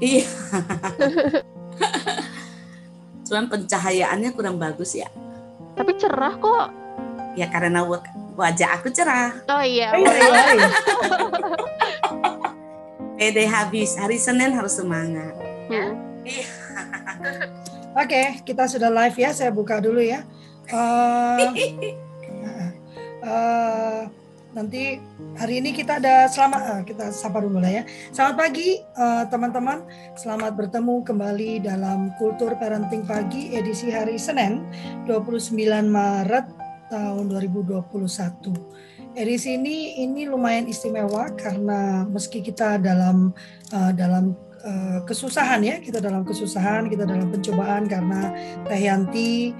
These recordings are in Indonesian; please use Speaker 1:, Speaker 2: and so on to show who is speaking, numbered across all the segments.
Speaker 1: Iya. Cuman pencahayaannya kurang bagus ya.
Speaker 2: Tapi cerah kok.
Speaker 1: Ya karena wajah aku cerah.
Speaker 2: Oh iya.
Speaker 3: Oh, iya, iya.
Speaker 1: Pede habis. Hari Senin harus semangat.
Speaker 2: Hmm.
Speaker 3: Oke, kita sudah live ya. Saya buka dulu ya. Eh, eh, nanti hari ini kita ada selamat eh, kita sapa dulu lah ya. Selamat pagi eh, teman-teman. Selamat bertemu kembali dalam Kultur Parenting Pagi edisi hari Senin 29 Maret tahun 2021. Edisi ini ini lumayan istimewa karena meski kita dalam eh, dalam eh, kesusahan ya, kita dalam kesusahan, kita dalam pencobaan karena Teh Yanti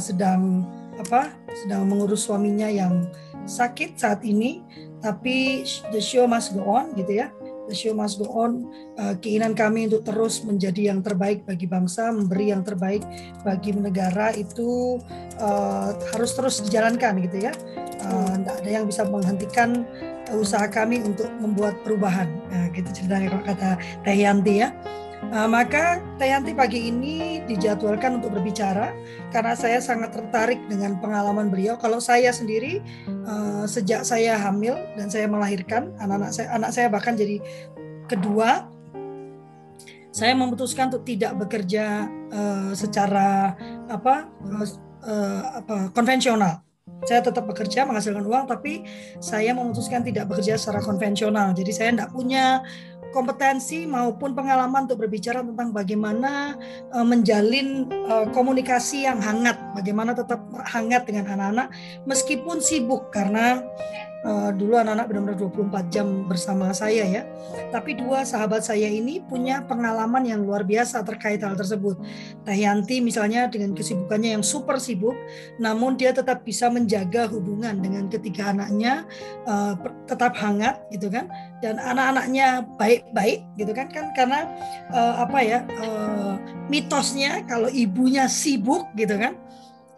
Speaker 3: sedang apa? sedang mengurus suaminya yang sakit saat ini, tapi the show must go on gitu ya. The show must go on. Uh, keinginan kami untuk terus menjadi yang terbaik bagi bangsa, memberi yang terbaik bagi negara itu uh, harus terus dijalankan gitu ya. Tidak ada yang bisa menghentikan usaha kami untuk membuat perubahan. Nah, gitu ceritanya kalau kata Teh Yanti ya. Uh, maka Teh Yanti pagi ini dijadwalkan untuk berbicara karena saya sangat tertarik dengan pengalaman beliau. Kalau saya sendiri uh, sejak saya hamil dan saya melahirkan anak-anak saya, anak saya bahkan jadi kedua, saya memutuskan untuk tidak bekerja uh, secara apa, uh, apa konvensional. Saya tetap bekerja menghasilkan uang, tapi saya memutuskan tidak bekerja secara konvensional. Jadi saya tidak punya kompetensi maupun pengalaman untuk berbicara tentang bagaimana uh, menjalin uh, komunikasi yang hangat, bagaimana tetap hangat dengan anak-anak meskipun sibuk karena uh, dulu anak-anak benar-benar 24 jam bersama saya ya. Tapi dua sahabat saya ini punya pengalaman yang luar biasa terkait hal tersebut. Teh Yanti misalnya dengan kesibukannya yang super sibuk, namun dia tetap bisa menjaga hubungan dengan ketiga anaknya uh, tetap hangat gitu kan dan anak-anaknya baik-baik gitu kan kan karena uh, apa ya uh, mitosnya kalau ibunya sibuk gitu kan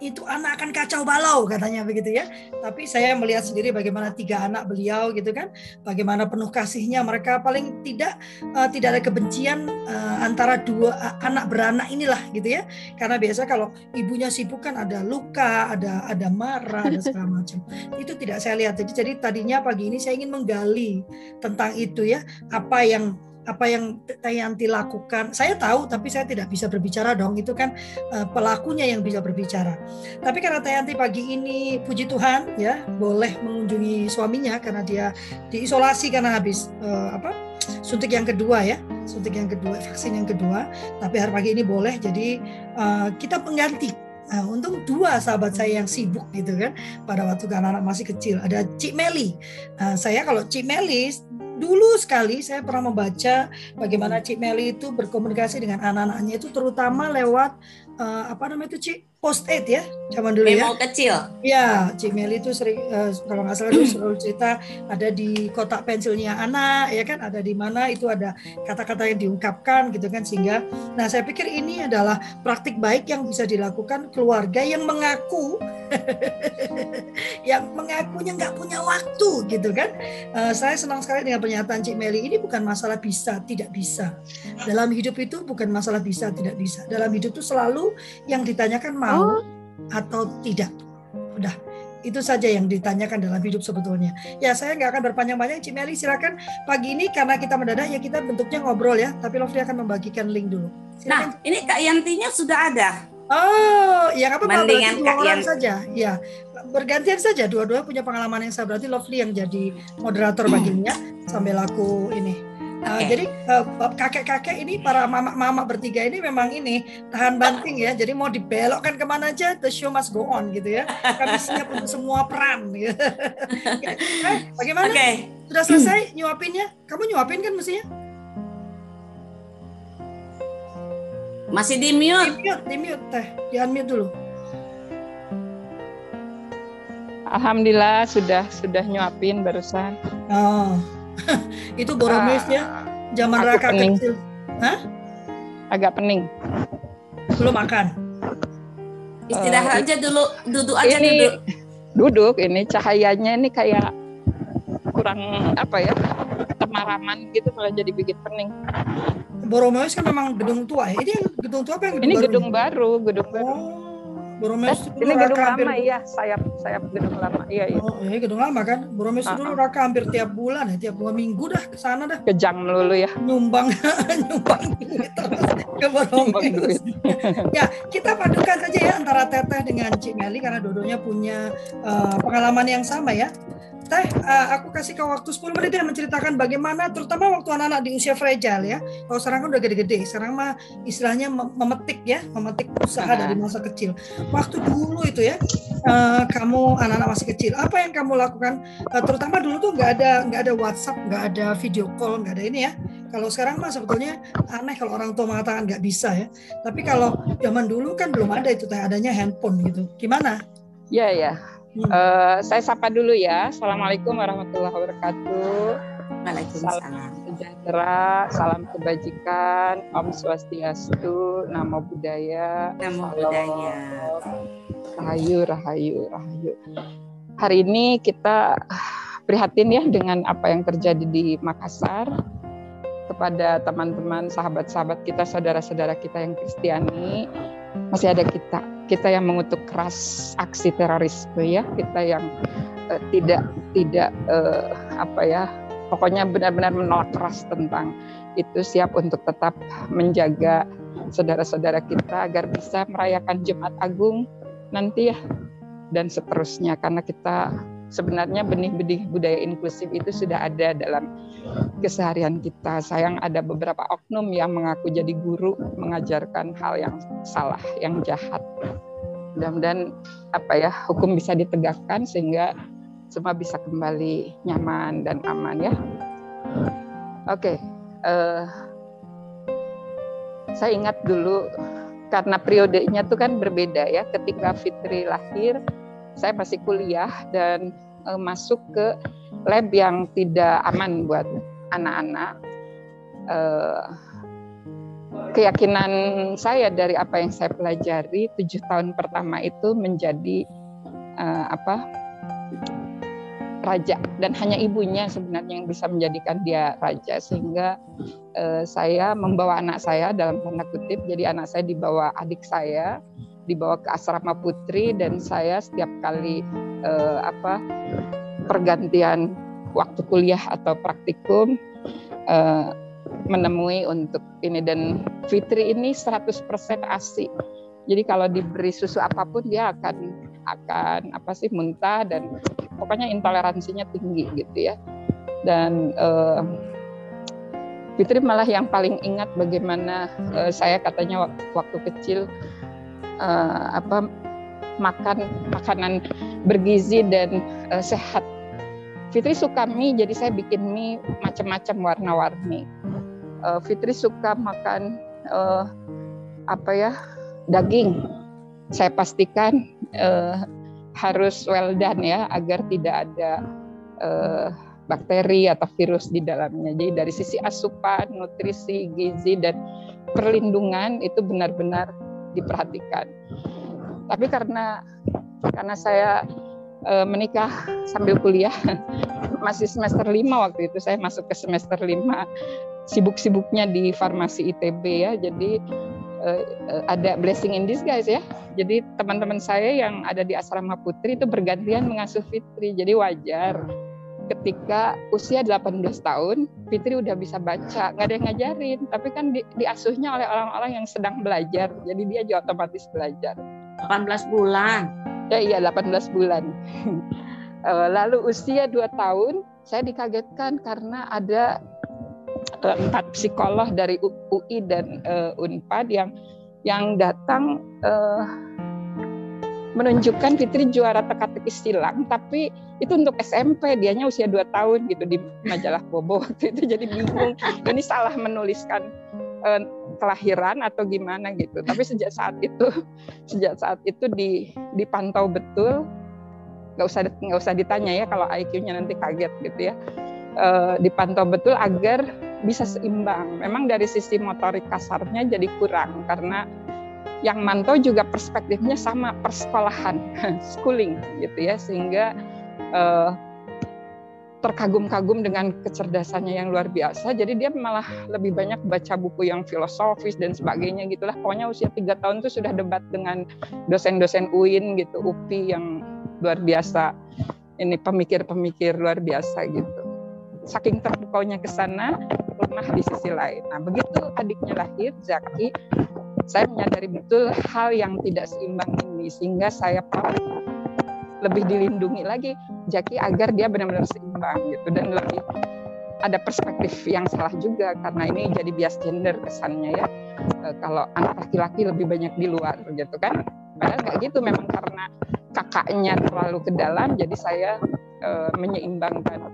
Speaker 3: itu anak akan kacau balau katanya begitu ya. Tapi saya melihat sendiri bagaimana tiga anak beliau gitu kan bagaimana penuh kasihnya mereka. Paling tidak uh, tidak ada kebencian uh, antara dua uh, anak beranak inilah gitu ya. Karena biasa kalau ibunya sibuk kan ada luka ada ada marah ada segala macam. Itu tidak saya lihat. Jadi jadi tadinya pagi ini saya ingin menggali tentang itu ya. Apa yang apa yang Tayanti lakukan. Saya tahu tapi saya tidak bisa berbicara dong. Itu kan uh, pelakunya yang bisa berbicara. Tapi karena Tayanti pagi ini puji Tuhan ya boleh mengunjungi suaminya karena dia diisolasi karena habis uh, apa? suntik yang kedua ya, suntik yang kedua, vaksin yang kedua. Tapi hari pagi ini boleh jadi uh, kita pengganti Nah, untung dua sahabat saya yang sibuk gitu kan pada waktu anak-anak masih kecil. Ada Cik Meli. Nah, saya kalau Cik Meli dulu sekali saya pernah membaca bagaimana Cik Meli itu berkomunikasi dengan anak-anaknya itu terutama lewat uh, apa namanya itu Cik post it ya zaman dulu
Speaker 1: Memo
Speaker 3: ya.
Speaker 1: kecil.
Speaker 3: Ya, Cik Meli itu sering uh, kalau nggak salah dulu selalu cerita ada di kotak pensilnya anak ya kan ada di mana itu ada kata-kata yang diungkapkan gitu kan sehingga nah saya pikir ini adalah praktik baik yang bisa dilakukan keluarga yang mengaku yang mengakunya nggak punya waktu gitu kan. Uh, saya senang sekali dengan pernyataan Cik Meli ini bukan masalah bisa tidak bisa. Dalam hidup itu bukan masalah bisa tidak bisa. Dalam hidup itu selalu yang ditanyakan mau
Speaker 2: Oh.
Speaker 3: atau tidak. Udah itu saja yang ditanyakan dalam hidup sebetulnya. Ya saya nggak akan berpanjang-panjang. Cik Meli silakan pagi ini karena kita mendadak ya kita bentuknya ngobrol ya. Tapi Lovely akan membagikan link dulu.
Speaker 1: Nah,
Speaker 3: Silakan.
Speaker 1: ini Kak Yantinya sudah ada.
Speaker 3: Oh, ya apa apa
Speaker 1: Mendingan
Speaker 3: berarti dua
Speaker 1: Kak
Speaker 3: orang
Speaker 1: Yan.
Speaker 3: saja. Ya, bergantian saja. Dua-dua punya pengalaman yang sama. Berarti Lovely yang jadi moderator baginya sambil aku ini. Uh. Jadi uh, kakek-kakek ini para mama-mama bertiga ini memang ini tahan banting ya. Jadi mau dibelokkan ke mana aja, the show must go on gitu ya. Kami siap untuk semua peran. Gitu. eh, bagaimana?
Speaker 1: Oke.
Speaker 3: Sudah selesai nyuapinnya? Kamu nyuapin kan mestinya?
Speaker 1: Masih di
Speaker 3: Di
Speaker 1: mute.
Speaker 3: mute, di mute teh. Di unmute dulu.
Speaker 4: Alhamdulillah sudah sudah nyuapin barusan.
Speaker 3: Oh, itu boromis ya, zaman
Speaker 4: aku
Speaker 3: raka
Speaker 4: pening.
Speaker 3: kecil.
Speaker 4: Agak pening.
Speaker 3: Belum makan.
Speaker 1: Istirahat
Speaker 4: Eh,
Speaker 1: aja dulu, duduk aja
Speaker 4: ini
Speaker 1: duduk.
Speaker 4: duduk ini cahayanya ini kayak kurang apa ya temaraman gitu malah jadi bikin pening.
Speaker 3: Boromeus kan memang gedung tua ya. Ini gedung tua apa yang gedung
Speaker 4: Ini
Speaker 3: baru?
Speaker 4: gedung baru, gedung baru.
Speaker 3: Oh, Boromeus itu dulu
Speaker 4: Ini gedung
Speaker 3: Raka hampir
Speaker 4: lama iya, sayap sayap gedung lama. Iya, iya.
Speaker 3: Oh, iya gedung lama kan. Boromeus itu dulu
Speaker 4: Uh-uh.
Speaker 3: Raka hampir tiap bulan ya, tiap dua minggu dah ke sana dah
Speaker 4: Kejang melulu ya.
Speaker 3: nyumbang nyumbang duit terus ke
Speaker 4: Nyumbang duit.
Speaker 3: ya, kita padukan saja ya antara Teteh dengan Cik Meli karena dodonya punya eh, pengalaman yang sama ya. Teh, eh, aku kasih kau waktu 10 menit ya menceritakan bagaimana terutama waktu anak-anak di usia fragile ya. Kalau sekarang kan udah gede-gede, sekarang mah istilahnya mem- memetik ya, memetik usaha
Speaker 4: Ah.
Speaker 3: dari masa kecil. Waktu dulu itu ya, eh, kamu anak-anak masih kecil, apa yang kamu lakukan? Eh, terutama dulu tuh nggak ada nggak ada WhatsApp, nggak ada video call, nggak ada ini ya. Kalau sekarang mah sebetulnya aneh kalau orang tua mengatakan nggak bisa ya. Tapi kalau zaman dulu kan belum ada itu teh adanya handphone gitu. Gimana?
Speaker 4: Iya, iya. Eh, saya sapa dulu ya. Assalamualaikum warahmatullahi wabarakatuh.
Speaker 1: Waalaikumsalam.
Speaker 4: Sejahtera, salam kebajikan, Om Swastiastu, Namo Buddhaya,
Speaker 1: Namo
Speaker 4: Salam.
Speaker 1: Buddhaya.
Speaker 4: Rahayu, Rahayu, Rahayu. Hari ini kita prihatin ya dengan apa yang terjadi di Makassar kepada teman-teman, sahabat-sahabat kita, saudara-saudara kita yang Kristiani. Masih ada kita, kita yang mengutuk keras aksi terorisme ya, kita yang eh, tidak tidak eh, apa ya, pokoknya benar-benar menolak keras tentang itu siap untuk tetap menjaga saudara-saudara kita agar bisa merayakan Jumat Agung nanti ya dan seterusnya. Karena kita sebenarnya benih-benih budaya inklusif itu sudah ada dalam keseharian kita. Sayang ada beberapa oknum yang mengaku jadi guru mengajarkan hal yang salah, yang jahat. Mudah-mudahan apa ya hukum bisa ditegakkan sehingga semua bisa kembali nyaman dan aman ya. Oke, eh, saya ingat dulu karena periodenya tuh kan berbeda ya. Ketika Fitri lahir, saya masih kuliah dan eh, masuk ke lab yang tidak aman buat anak-anak. Eh, keyakinan saya dari apa yang saya pelajari tujuh tahun pertama itu menjadi eh, apa raja. Dan hanya ibunya sebenarnya yang bisa menjadikan dia raja. Sehingga eh, saya membawa anak saya dalam tanda kutip jadi anak saya dibawa adik saya dibawa ke asrama putri dan saya setiap kali eh, apa pergantian waktu kuliah atau praktikum eh, menemui untuk ini dan Fitri ini 100% ASI. Jadi kalau diberi susu apa pun dia akan akan apa sih muntah dan pokoknya intoleransinya tinggi gitu ya. Dan eh, Fitri malah yang paling ingat bagaimana eh, saya katanya wak- waktu kecil eh, apa makan makanan bergizi dan eh, sehat. Fitri suka mie, jadi saya bikin mie macam-macam warna-warni. Eh, Fitri suka makan eh, apa ya daging. Saya pastikan eh, harus well done ya agar tidak ada eh, bakteri atau virus di dalamnya. Jadi dari sisi asupan, nutrisi, gizi dan perlindungan itu benar-benar diperhatikan. Tapi karena karena saya eh, menikah sambil kuliah masih semester 5 waktu itu saya masuk ke semester 5 sibuk-sibuknya di farmasi ITB ya. Jadi eh, ada blessing in disguise ya. Jadi teman-teman saya yang ada di asrama putri itu bergantian mengasuh Fitri. Jadi wajar ketika usia 18 tahun Fitri udah bisa baca, nggak ada yang ngajarin, tapi kan di, diasuhnya oleh orang-orang yang sedang belajar. Jadi dia juga otomatis belajar.
Speaker 1: 18 bulan.
Speaker 4: Ya iya 18 bulan. Eh, Lalu usia 2 tahun saya dikagetkan karena ada empat psikolog dari UI dan eh, Unpad yang yang datang eh, menunjukkan Fitri juara teka-teki silang tapi itu untuk SMP dianya usia 2 tahun gitu di majalah Bobo waktu itu jadi bingung ini salah menuliskan eh, kelahiran atau gimana gitu. Tapi sejak saat itu sejak saat itu di, dipantau betul nggak usah nggak usah ditanya ya kalau IQ-nya nanti kaget gitu ya. Eh, dipantau betul agar bisa seimbang. Memang dari sisi motorik kasarnya jadi kurang karena yang mantau juga perspektifnya sama persekolahan schooling gitu ya sehingga eh, terkagum-kagum dengan kecerdasannya yang luar biasa. Jadi dia malah lebih banyak baca buku yang filosofis dan sebagainya gitulah. Pokoknya usia tiga tahun itu sudah debat dengan dosen-dosen UIN gitu, UPI yang luar biasa. Ini pemikir-pemikir luar biasa gitu. Saking terbukanya ke sana, lemah di sisi lain. Nah, begitu adiknya lahir, Zaki, saya menyadari betul hal yang tidak seimbang ini sehingga saya lebih dilindungi lagi Jaki agar dia benar-benar seimbang gitu dan lebih ada perspektif yang salah juga karena ini jadi bias gender kesannya ya. E, kalau anak laki-laki lebih banyak di luar gitu kan. Padahal nggak gitu memang karena kakaknya terlalu ke dalam jadi saya e, menyeimbangkan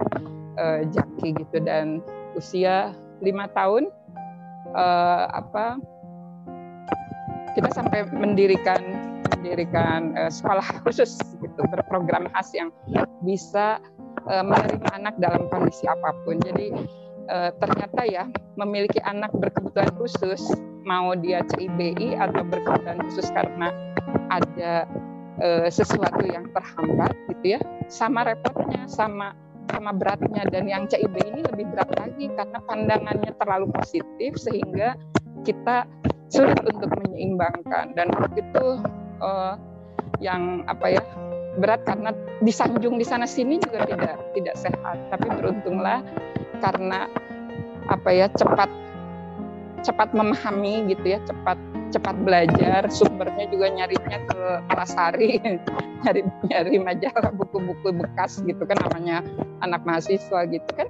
Speaker 4: e, Jaki gitu. Dan usia lima tahun e, apa kita sampai mendirikan mendirikan uh, sekolah khusus gitu berprogram khas yang bisa uh, menerima anak dalam kondisi apa pun. Jadi uh, ternyata ya memiliki anak berkebutuhan khusus mau dia CIBI atau berkebutuhan khusus karena ada uh, sesuatu yang terhambat gitu ya sama repotnya sama sama beratnya dan yang CIB ini lebih berat lagi karena pandangannya terlalu positif sehingga kita sulit untuk menyeimbangkan. Dan waktu itu uh, yang apa ya berat karena disanjung di sana sini juga tidak tidak sehat. Tapi beruntunglah karena apa ya cepat cepat memahami gitu ya cepat cepat belajar. Sumbernya juga nyarinya ke Alasari nyari nyari majalah buku-buku bekas gitu kan namanya anak mahasiswa gitu kan.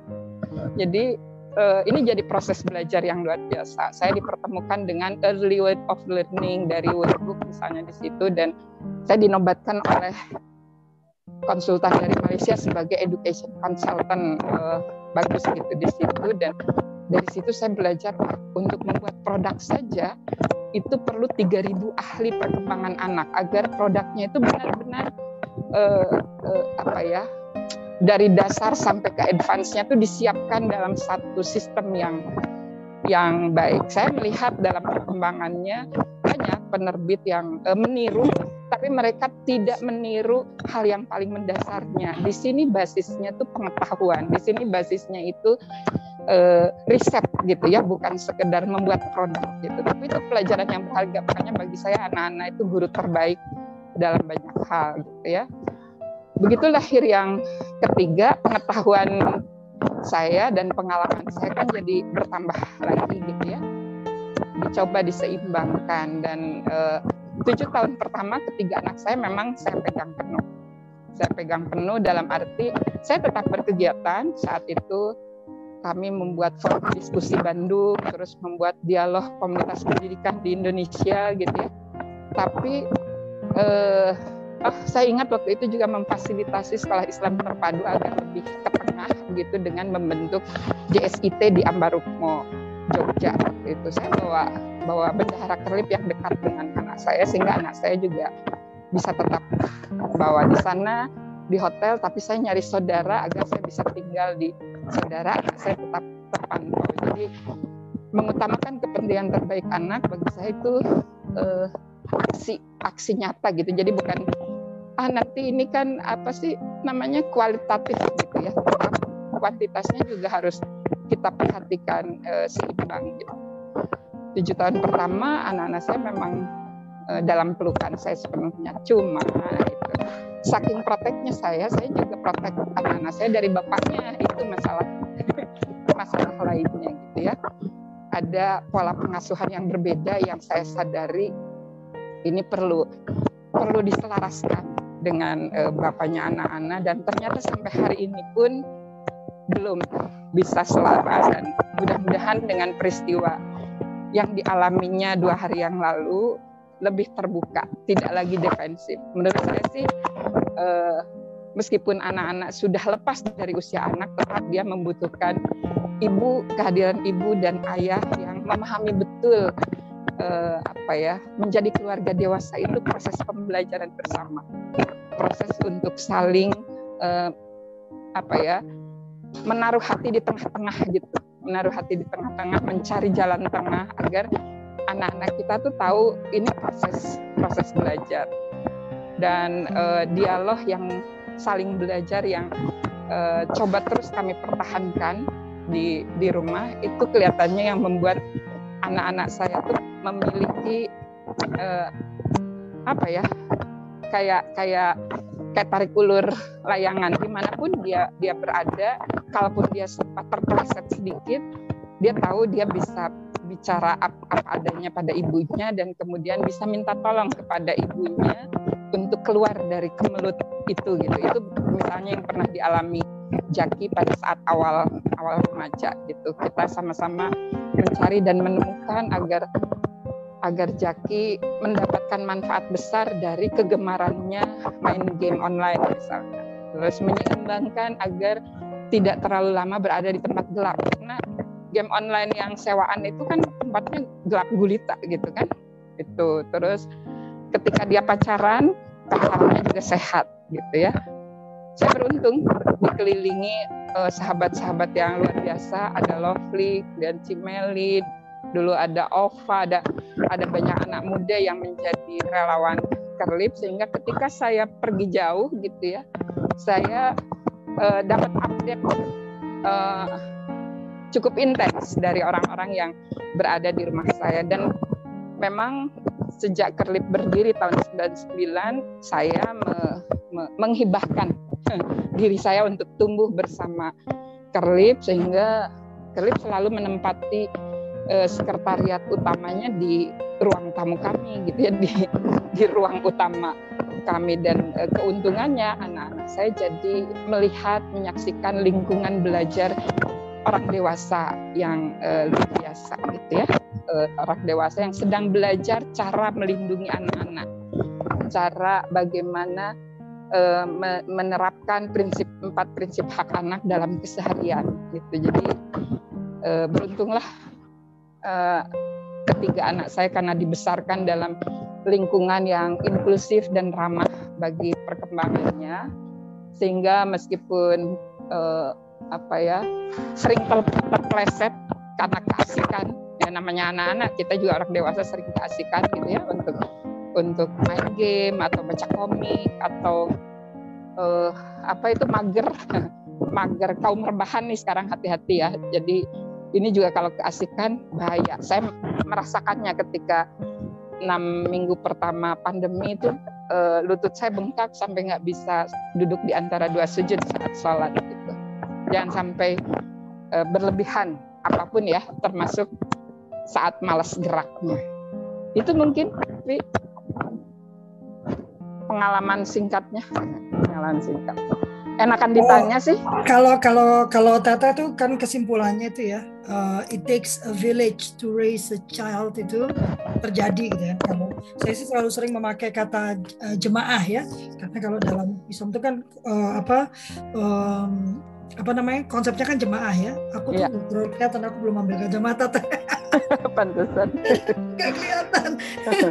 Speaker 4: Jadi uh, ini jadi proses belajar yang luar biasa. Saya dipertemukan dengan early way of learning dari workbook misalnya di situ dan saya dinobatkan oleh konsultan dari Malaysia sebagai education consultant uh, bagus gitu di situ dan dari situ saya belajar untuk membuat produk saja itu perlu 3000 ahli perkembangan anak agar produknya itu benar-benar uh, uh, apa ya dari dasar sampai ke advance-nya itu disiapkan dalam satu sistem yang yang baik. Saya melihat dalam perkembangannya banyak penerbit yang e, meniru, tapi mereka tidak meniru hal yang paling mendasarnya. Di sini basisnya itu pengetahuan, di sini basisnya itu e, riset gitu ya, bukan sekedar membuat produk gitu. Tapi itu pelajaran yang berharga. Makanya bagi saya anak-anak itu guru terbaik dalam banyak hal gitu ya begitu lahir yang ketiga pengetahuan saya dan pengalaman saya kan jadi bertambah lagi gitu ya. Dicoba diseimbangkan dan eh, tujuh tahun pertama ketiga anak saya memang saya pegang penuh. Saya pegang penuh dalam arti saya tetap berkegiatan. Saat itu kami membuat forum diskusi Bandung terus membuat dialog komunitas pendidikan di Indonesia gitu ya. Tapi eh, oh, saya ingat waktu itu juga memfasilitasi sekolah Islam terpadu agar lebih ke tengah begitu dengan membentuk JSIT di Ambarukmo Jogja. Waktu itu saya bawa bawa bendahara kerlip yang dekat dengan anak saya sehingga anak saya juga bisa tetap bawa di sana di hotel. Tapi saya nyari saudara agar saya bisa tinggal di saudara saya tetap terpantau. Jadi mengutamakan kepentingan terbaik anak bagi saya itu eh, aksi aksi nyata gitu. Jadi bukan ah nanti ini kan apa sih namanya kualitatif gitu ya. Kuantitasnya juga harus kita perhatikan e, seimbang gitu. Tujuh tahun pertama anak-anak saya memang e, dalam pelukan saya sepenuhnya. Cuma itu saking proteknya saya saya juga protek anak-anak saya dari bapaknya. Itu masalah masalah lainnya gitu ya. Ada pola pengasuhan yang berbeda yang saya sadari ini perlu perlu diselaraskan dengan uh, bapaknya anak-anak dan ternyata sampai hari ini pun belum bisa selaras dan mudah-mudahan dengan peristiwa yang dialaminya dua hari yang lalu lebih terbuka, tidak lagi defensif. Menurut saya sih uh, meskipun anak-anak sudah lepas dari usia anak, tetap dia membutuhkan ibu, kehadiran ibu dan ayah yang memahami betul uh, apa ya menjadi keluarga dewasa itu proses pembelajaran bersama. Proses untuk saling uh, apa ya menaruh hati di tengah-tengah gitu. Menaruh hati di tengah-tengah mencari jalan tengah agar anak-anak kita tuh tahu ini proses proses belajar. Dan uh, dialog yang saling belajar yang uh, coba terus kami pertahankan di di rumah itu kelihatannya yang membuat anak-anak saya tuh memiliki uh, apa ya kayak kayak kayak tarik ulur layangan. Di mana pun dia dia berada kalaupun dia sempat terpeleset sedikit dia tahu dia bisa bicara apa adanya pada ibunya dan kemudian bisa minta tolong kepada ibunya untuk keluar dari kemelut itu gitu. Itu misalnya yang pernah dialami Jaki pada saat awal awal remaja gitu. Kita sama-sama mencari dan menemukan agar agar Jaki mendapatkan manfaat besar dari kegemarannya main game online misalnya. Terus menyeimbangkan agar tidak terlalu lama berada di tempat gelap karena game online yang sewaan itu kan tempatnya gelap gulita gitu kan. Itu terus ketika dia pacaran pacarannya juga sehat gitu ya. Saya beruntung dikelilingi eh, sahabat-sahabat yang luar biasa, ada Lovely dan Cimeli, dulu ada Ova, ada ada banyak anak muda yang menjadi relawan Kerlip sehingga ketika saya pergi jauh gitu ya, saya uh, dapat update uh, cukup intens dari orang-orang yang berada di rumah saya. Dan memang sejak Kerlip berdiri tahun 99 saya me, me, menghibahkan diri saya untuk tumbuh bersama Kerlip sehingga Kerlip selalu menempati eh, sekretariat utamanya di ruang tamu kami gitu ya di di ruang utama kami. Dan eh, keuntungannya anak-anak saya jadi melihat menyaksikan lingkungan belajar orang dewasa yang eh, luar biasa gitu ya. Eh, orang dewasa yang sedang belajar cara melindungi anak-anak cara bagaimana eh, menerapkan prinsip empat prinsip hak anak dalam keseharian gitu. Jadi eh, beruntunglah uh, ketiga anak saya karena dibesarkan dalam lingkungan yang inklusif dan ramah bagi perkembangannya. Sehingga meskipun uh, apa ya sering terpleset karena keasikan ya namanya anak-anak kita juga orang dewasa sering keasikan gitu ya untuk untuk main game atau baca komik atau uh, apa itu mager. Mager kaum rebahan nih sekarang hati-hati ya. Jadi ini juga kalau keasikan bahaya. Saya merasakannya ketika enam minggu pertama pandemi itu uh, lutut saya bengkak sampai nggak bisa duduk di antara dua sujud saat sholat gitu. Jangan sampai uh, berlebihan apa pun ya, termasuk saat malas geraknya. Itu mungkin tapi pengalaman singkatnya, pengalaman singkat enakan ditanya oh, sih?
Speaker 3: Kalau kalau kalau Tata tuh kan kesimpulannya itu ya, uh, it takes a village to raise a child itu terjadi gitu ya. Kalau saya sih selalu sering memakai kata uh, jemaah ya, karena kalau dalam Islam itu kan uh, apa um, apa namanya konsepnya kan jemaah ya. Aku tuh yeah. kelihatan aku belum ambil kacamata.
Speaker 4: Pantesan.
Speaker 3: Gak kelihatan.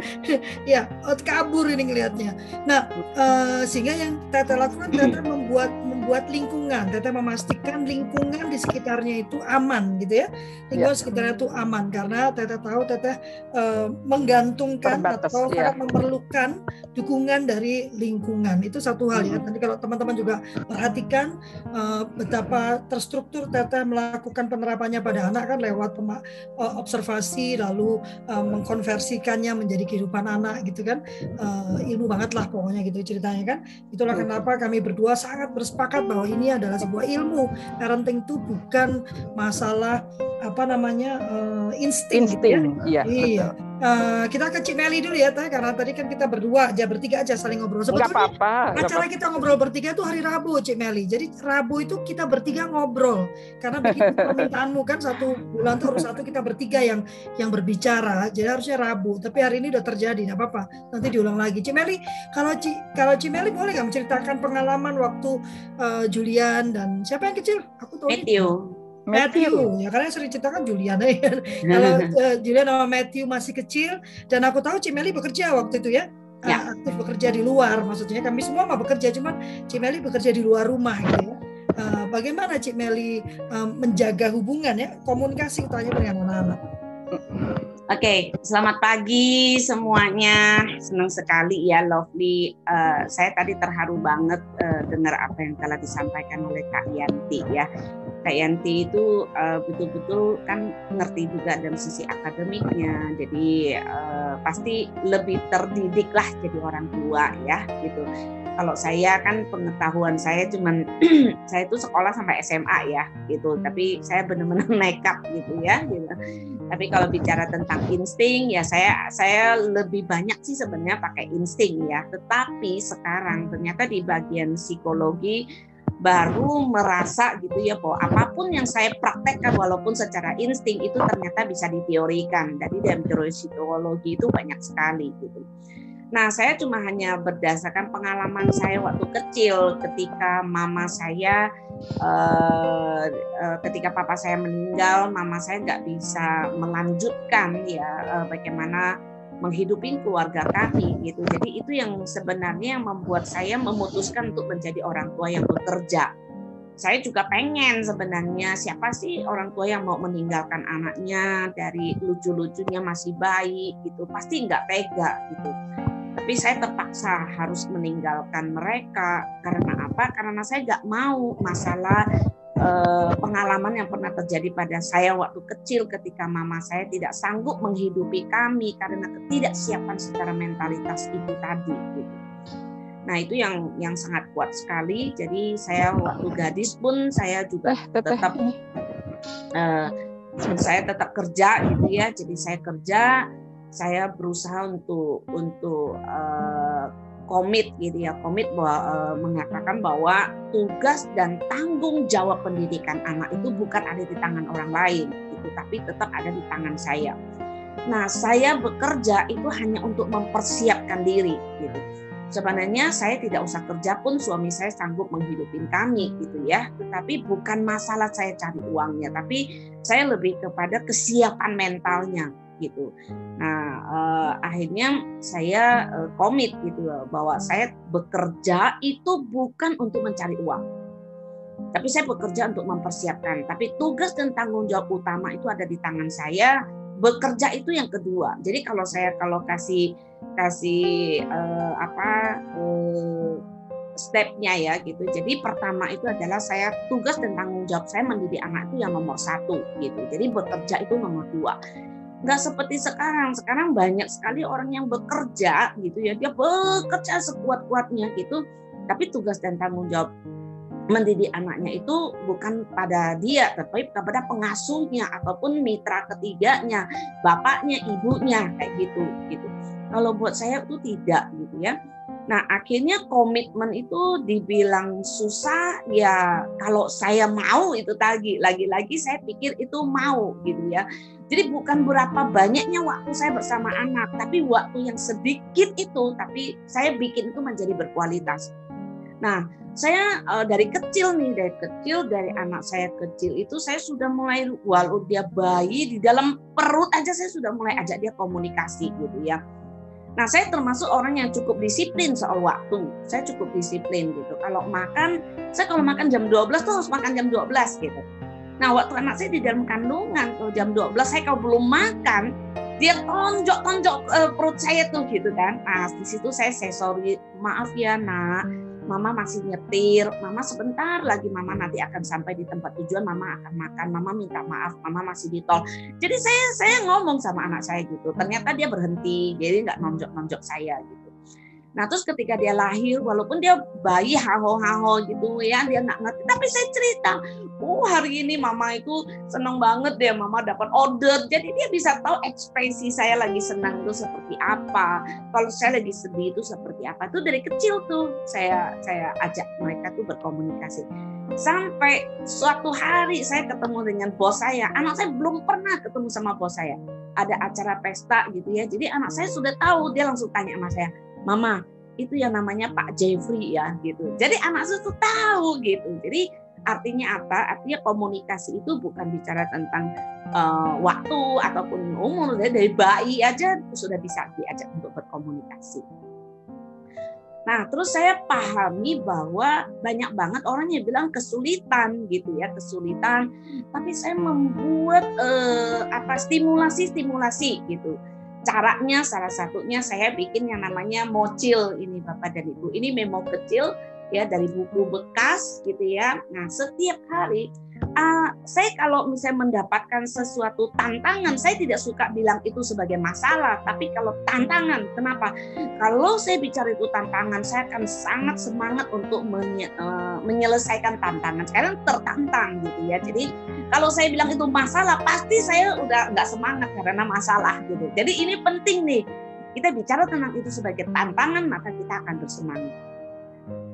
Speaker 3: ya, kabur ini ngelihatnya. Nah, uh, sehingga yang Tete lakukan Tete membuat membuat lingkungan, Tete memastikan lingkungan di sekitarnya itu aman gitu ya. Lingkungan ya. sekitarnya itu aman karena Tete tahu Tete uh, menggantungkan Terbatas, atau ya. memerlukan dukungan dari lingkungan. Itu satu hal ya. Nanti kalau teman-teman juga perhatikan uh, betapa terstruktur Tete melakukan penerapannya pada anak kan lewat uh, observasi lalu uh, mengkonversikannya menjadi kehidupan anak gitu kan uh, ilmu banget lah pokoknya gitu ceritanya kan itulah kenapa kami berdua sangat bersepakat bahwa ini adalah sebuah ilmu parenting itu bukan masalah apa namanya uh, insting,
Speaker 4: insting gitu ya. iya,
Speaker 3: iya. Uh, kita ke Cimeli dulu ya, Teh, karena tadi kan kita berdua aja bertiga aja saling ngobrol.
Speaker 4: Sebetulnya apa-apa.
Speaker 3: Acara apa. kita ngobrol bertiga itu hari Rabu, Cimeli. Jadi Rabu itu kita bertiga ngobrol. Karena begitu permintaanmu kan satu bulan tuh harus satu kita bertiga yang yang berbicara. Jadi harusnya Rabu. Tapi hari ini udah terjadi, nggak apa-apa. Nanti diulang lagi. Cimeli, kalau Ci, kalau Cimeli boleh nggak menceritakan pengalaman waktu uh, Julian dan siapa yang kecil?
Speaker 1: Aku tahu. Matthew.
Speaker 3: Matthew. Matthew. Ya karena yang sering ceritakan Juliana ya. Kalau uh, Julian sama Matthew masih kecil dan aku tahu Cimeli bekerja waktu itu ya. ya. Uh, aktif bekerja di luar maksudnya kami semua mah bekerja cuman Cimeli bekerja di luar rumah gitu ya. Uh, bagaimana Cimeli uh, menjaga hubungan ya komunikasi utanya dengan anak-anak?
Speaker 1: Oke, selamat pagi semuanya. Senang sekali ya, Lovely. Uh, saya tadi terharu banget uh, dengar apa yang telah disampaikan oleh Kak Yanti ya. Kak Yanti itu uh, betul-betul kan ngerti juga dari sisi akademiknya. Jadi uh, pasti lebih terdidik lah jadi orang tua ya gitu. Kalau saya kan pengetahuan saya cuman saya itu sekolah sampai SMA ya gitu. Tapi saya benar-benar nekat gitu ya. Gitu tapi kalau bicara tentang insting ya saya saya lebih banyak sih sebenarnya pakai insting ya. Tetapi sekarang ternyata di bagian psikologi baru merasa gitu ya bahwa apa pun yang saya praktekkan walaupun secara insting itu ternyata bisa diteorikan. Jadi dalam teori psikologi itu banyak sekali gitu. Nah, saya cuma hanya berdasarkan pengalaman saya waktu kecil ketika mama saya uh, uh, ketika papa saya meninggal, mama saya nggak bisa melanjutkan ya uh, bagaimana menghidupi keluarga kami gitu. Jadi itu yang sebenarnya yang membuat saya memutuskan untuk menjadi orang tua yang bekerja. Saya juga pengen sebenarnya siapa sih orang tua yang mau meninggalkan anaknya dari lucu-lucunya masih bayi gitu. Pasti nggak tega gitu tapi saya terpaksa harus meninggalkan mereka karena apa? Karena saya nggak mau masalah eh, pengalaman yang pernah terjadi pada saya waktu kecil ketika mama saya tidak sanggup menghidupi kami karena ketidaksiapan secara mentalitas ibu tadi. Gitu. Nah itu yang yang sangat kuat sekali. Jadi saya waktu gadis pun saya juga eh, tetap uh, saya tetap kerja gitu ya. Jadi saya kerja saya berusaha untuk untuk uh, komit gitu ya komit bahwa uh, mengatakan bahwa tugas dan tanggung jawab pendidikan anak itu bukan ada di tangan orang lain itu tapi tetap ada di tangan saya. Nah saya bekerja itu hanya untuk mempersiapkan diri gitu. Sebenarnya saya tidak usah kerja pun suami saya sanggup menghidupi kami gitu ya. Tetapi bukan masalah saya cari uangnya, tapi saya lebih kepada kesiapan mentalnya gitu. Nah uh, akhirnya saya uh, komit gitu bahwa saya bekerja itu bukan untuk mencari uang, tapi saya bekerja untuk mempersiapkan. Tapi tugas dan tanggung jawab utama itu ada di tangan saya. Bekerja itu yang kedua. Jadi kalau saya kalau kasih kasih uh, apa uh, stepnya ya gitu. Jadi pertama itu adalah saya tugas dan tanggung jawab saya mendidik anak itu yang nomor satu gitu. Jadi bekerja itu nomor dua nggak seperti sekarang. Sekarang banyak sekali orang yang bekerja gitu ya, dia bekerja sekuat-kuatnya gitu, tapi tugas dan tanggung jawab mendidik anaknya itu bukan pada dia, tapi kepada pengasuhnya ataupun mitra ketiganya, bapaknya, ibunya kayak gitu gitu. Kalau buat saya itu tidak gitu ya. Nah, akhirnya komitmen itu dibilang susah ya kalau saya mau itu tadi lagi-lagi saya pikir itu mau gitu ya. Jadi bukan berapa banyaknya waktu saya bersama anak, tapi waktu yang sedikit itu tapi saya bikin itu menjadi berkualitas. Nah, saya uh, dari kecil nih, dari kecil dari anak saya kecil itu saya sudah mulai walau dia bayi di dalam perut aja saya sudah mulai ajak dia komunikasi gitu ya Nah, saya termasuk orang yang cukup disiplin soal waktu. Saya cukup disiplin gitu. Kalau makan, saya kalau makan jam 12 tuh harus makan jam 12 gitu. Nah, waktu anak saya di dalam kandungan, kalau jam 12 saya kalau belum makan, dia tonjok-tonjok uh, perut saya tuh gitu kan. Nah, di situ saya say sorry, maaf ya nak, mama masih nyetir, mama sebentar lagi mama nanti akan sampai di tempat tujuan, mama akan makan, mama minta maaf, mama masih di tol. Jadi saya saya ngomong sama anak saya gitu, ternyata dia berhenti, jadi nggak nonjok-nonjok saya gitu. Nah terus ketika dia lahir, walaupun dia bayi haho-haho gitu ya, dia nggak ngerti. Tapi saya cerita, oh hari ini mama itu seneng banget deh, mama dapat order. Jadi dia bisa tahu ekspresi saya lagi senang itu seperti apa. Kalau saya lagi sedih itu seperti apa. Itu dari kecil tuh saya saya ajak mereka tuh berkomunikasi. Sampai suatu hari saya ketemu dengan bos saya, anak saya belum pernah ketemu sama bos saya. Ada acara pesta gitu ya. Jadi anak saya sudah tahu, dia langsung tanya sama saya, Mama, itu yang namanya Pak Jeffrey ya gitu. Jadi anak itu tahu gitu. Jadi artinya apa? Artinya komunikasi itu bukan bicara tentang uh, waktu ataupun umur. Dari bayi aja sudah bisa diajak untuk berkomunikasi. Nah, terus saya pahami bahwa banyak banget orang yang bilang kesulitan gitu ya, kesulitan. Tapi saya membuat eh, apa stimulasi-stimulasi gitu. Caranya salah satunya saya bikin yang namanya mocil ini Bapak dan Ibu. Ini memo kecil ya dari buku bekas gitu ya. Nah, setiap hari uh, saya kalau misalnya mendapatkan sesuatu tantangan, saya tidak suka bilang itu sebagai masalah, tapi kalau tantangan, kenapa? Kalau saya bicara itu tantangan, saya akan sangat semangat untuk menye, uh, menyelesaikan tantangan. Sekarang tertantang gitu ya. Jadi kalau saya bilang itu masalah, pasti saya udah nggak semangat karena masalah gitu. Jadi ini penting nih. Kita bicara tentang itu sebagai tantangan, maka kita akan bersemangat.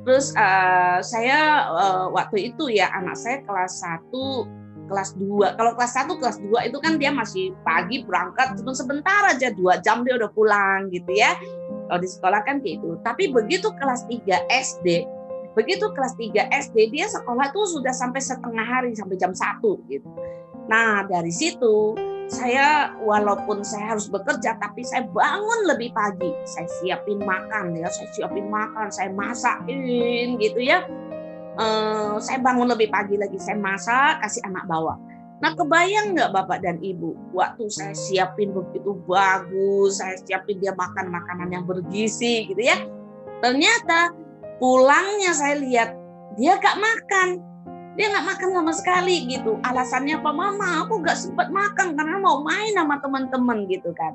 Speaker 1: Terus uh, saya uh, waktu itu ya anak saya kelas 1 kelas 2. Kalau kelas 1 kelas 2 itu kan dia masih pagi berangkat cuma sebentar aja dua jam dia udah pulang gitu ya. Kalau di sekolah kan gitu. Tapi begitu kelas 3 SD, begitu kelas 3 SD dia sekolah tuh sudah sampai setengah hari sampai jam 1 gitu. Nah, dari situ saya walaupun saya harus bekerja tapi saya bangun lebih pagi. Saya siapin makan ya. Saya siapin makan saya masakin gitu ya. Uh, saya bangun lebih pagi lagi. Saya masak kasih anak bawa. Nah kebayang nggak bapak dan ibu? Waktu saya siapin begitu bagus saya siapin dia makan makanan yang bergizi gitu ya. Ternyata pulangnya saya lihat dia gak makan dia nggak makan sama sekali gitu. Alasannya apa? Mama aku nggak sempat makan karena mau main sama teman-teman gitu kan.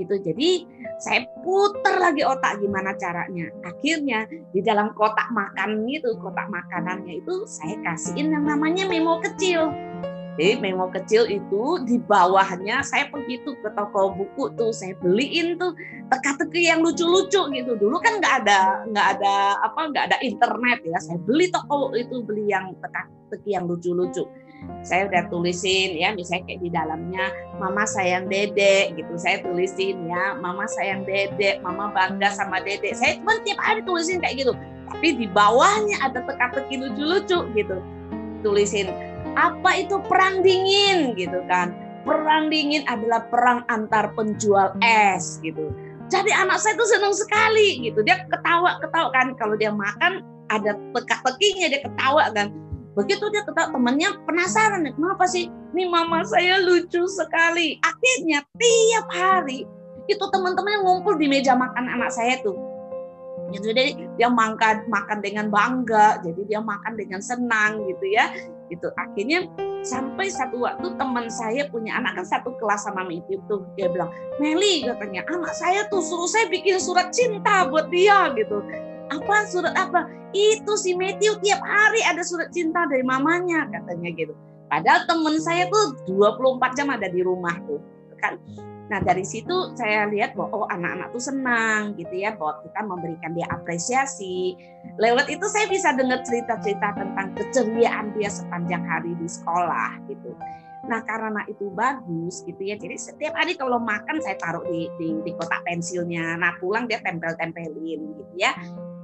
Speaker 1: Gitu. Jadi saya putar lagi otak gimana caranya. Akhirnya di dalam kotak makan itu kotak makanannya itu saya kasihin yang namanya memo kecil jadi memo kecil itu di bawahnya saya pergi tuh ke toko buku tuh saya beliin tuh teka-teki yang lucu-lucu gitu. Dulu kan nggak ada nggak ada apa nggak ada internet ya. Saya beli toko itu beli yang teka-teki yang lucu-lucu. Saya udah tulisin ya misalnya kayak di dalamnya mama sayang dedek gitu. Saya tulisin ya mama sayang dedek, mama bangga sama dedek. Saya cuma tiap hari tulisin kayak gitu. Tapi di bawahnya ada teka-teki lucu-lucu gitu. Tulisin apa itu perang dingin? Gitu kan. Perang dingin adalah perang antar penjual es gitu. Jadi anak saya itu senang sekali gitu. Dia ketawa ketawa kan. Kalau dia makan ada teka-tekinya dia ketawa kan. Begitu dia ketawa temannya penasaran kenapa sih ini mama saya lucu sekali? Akhirnya tiap hari itu teman-teman yang ngumpul di meja makan anak saya tuh. Jadi dia makan makan dengan bangga jadi dia makan dengan senang gitu ya gitu. Akhirnya sampai satu waktu teman saya punya anak kan satu kelas sama Meti tuh dia bilang Meli katanya anak saya tuh suruh saya bikin surat cinta buat dia gitu. Apa? Surat apa? Itu si Matthew tiap hari ada surat cinta dari mamanya katanya gitu. Padahal teman saya tuh 24 jam ada di rumah tuh kan Nah dari situ saya lihat bahwa oh anak-anak tuh senang gitu ya bahwa kita memberikan dia apresiasi. Lewat itu saya bisa dengar cerita-cerita tentang keceriaan dia sepanjang hari di sekolah gitu. Nah karena itu bagus gitu ya. Jadi setiap hari kalau makan saya taruh di di, di kotak pensilnya. Nah pulang dia tempel-tempelin gitu ya.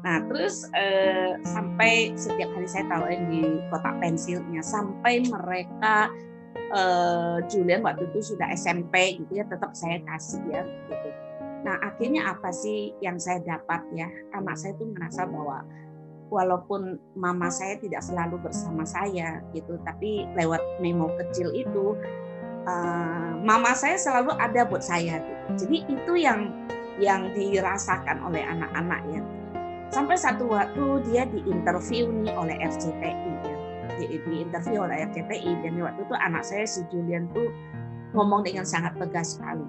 Speaker 1: Nah terus eh, sampai setiap hari saya taruhin di kotak pensilnya sampai mereka uh, Julian waktu itu sudah SMP gitu ya tetap saya kasih ya gitu. Nah akhirnya apa sih yang saya dapat ya anak saya tuh merasa bahwa walaupun mama saya tidak selalu bersama saya gitu tapi lewat memo kecil itu uh, mama saya selalu ada buat saya gitu. Jadi itu yang yang dirasakan oleh anak-anak ya. Sampai satu waktu dia diinterview nih oleh RCTI di, interview oleh RCTI dan waktu itu anak saya si Julian tuh ngomong dengan sangat tegas sekali.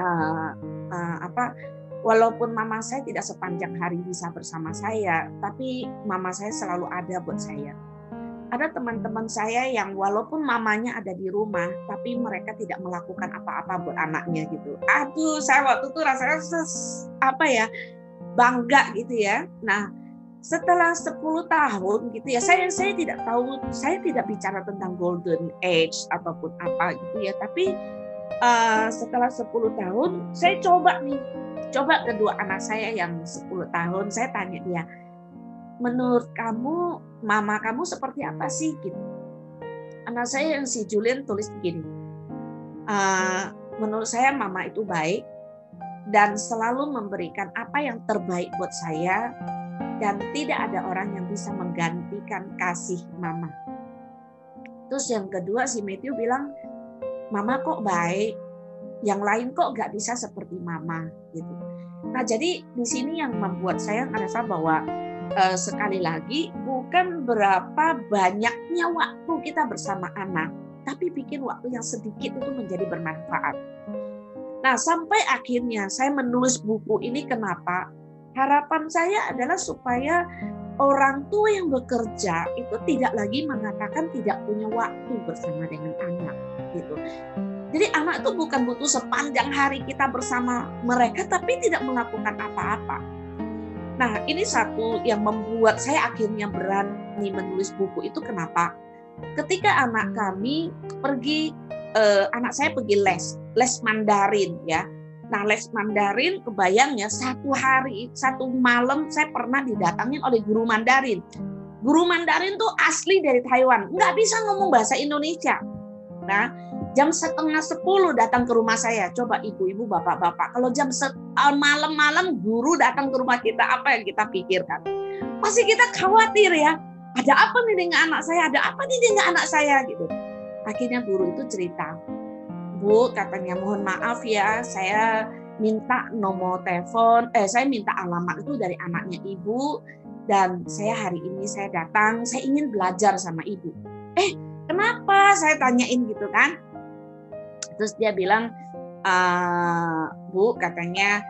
Speaker 1: Uh, uh, apa walaupun mama saya tidak sepanjang hari bisa bersama saya tapi mama saya selalu ada buat saya. Ada teman-teman saya yang walaupun mamanya ada di rumah tapi mereka tidak melakukan apa-apa buat anaknya gitu. Aduh saya waktu itu rasanya apa ya bangga gitu ya. Nah setelah 10 tahun gitu ya saya saya tidak tahu saya tidak bicara tentang golden age ataupun apa gitu ya tapi uh, setelah 10 tahun saya coba nih coba kedua anak saya yang 10 tahun saya tanya dia menurut kamu mama kamu seperti apa sih? Gitu. Anak saya yang si Julian tulis begini uh, menurut saya mama itu baik dan selalu memberikan apa yang terbaik buat saya dan tidak ada orang yang bisa menggantikan kasih mama. Terus yang kedua si Matthew bilang, mama kok baik, yang lain kok nggak bisa seperti mama gitu. Nah jadi di sini yang membuat saya merasa bahwa eh, sekali lagi bukan berapa banyaknya waktu kita bersama anak, tapi bikin waktu yang sedikit itu menjadi bermanfaat. Nah, sampai akhirnya saya menulis buku ini kenapa? Harapan saya adalah supaya orang tua yang bekerja itu tidak lagi mengatakan tidak punya waktu bersama dengan anak gitu. Jadi anak itu bukan butuh sepanjang hari kita bersama mereka tapi tidak melakukan apa-apa. Nah, ini satu yang membuat saya akhirnya berani menulis buku itu kenapa? Ketika anak kami pergi eh, anak saya pergi les, les Mandarin ya. Nah, les Mandarin kebayangnya satu hari, satu malam saya pernah didatangin oleh guru Mandarin. Guru Mandarin tuh asli dari Taiwan, nggak bisa ngomong bahasa Indonesia. Nah, jam setengah sepuluh datang ke rumah saya. Coba ibu-ibu, bapak-bapak, kalau jam eh, malam-malam guru datang ke rumah kita, apa yang kita pikirkan? Pasti kita khawatir ya. Ada apa nih dengan anak saya? Ada apa nih dengan anak saya gitu? Akhirnya guru itu cerita, Bu katanya mohon maaf ya, saya minta nomor telepon, eh saya minta alamat itu dari anaknya ibu dan saya hari ini saya datang, saya ingin belajar sama ibu. Eh kenapa? Saya tanyain gitu kan. Terus dia bilang, e, Bu katanya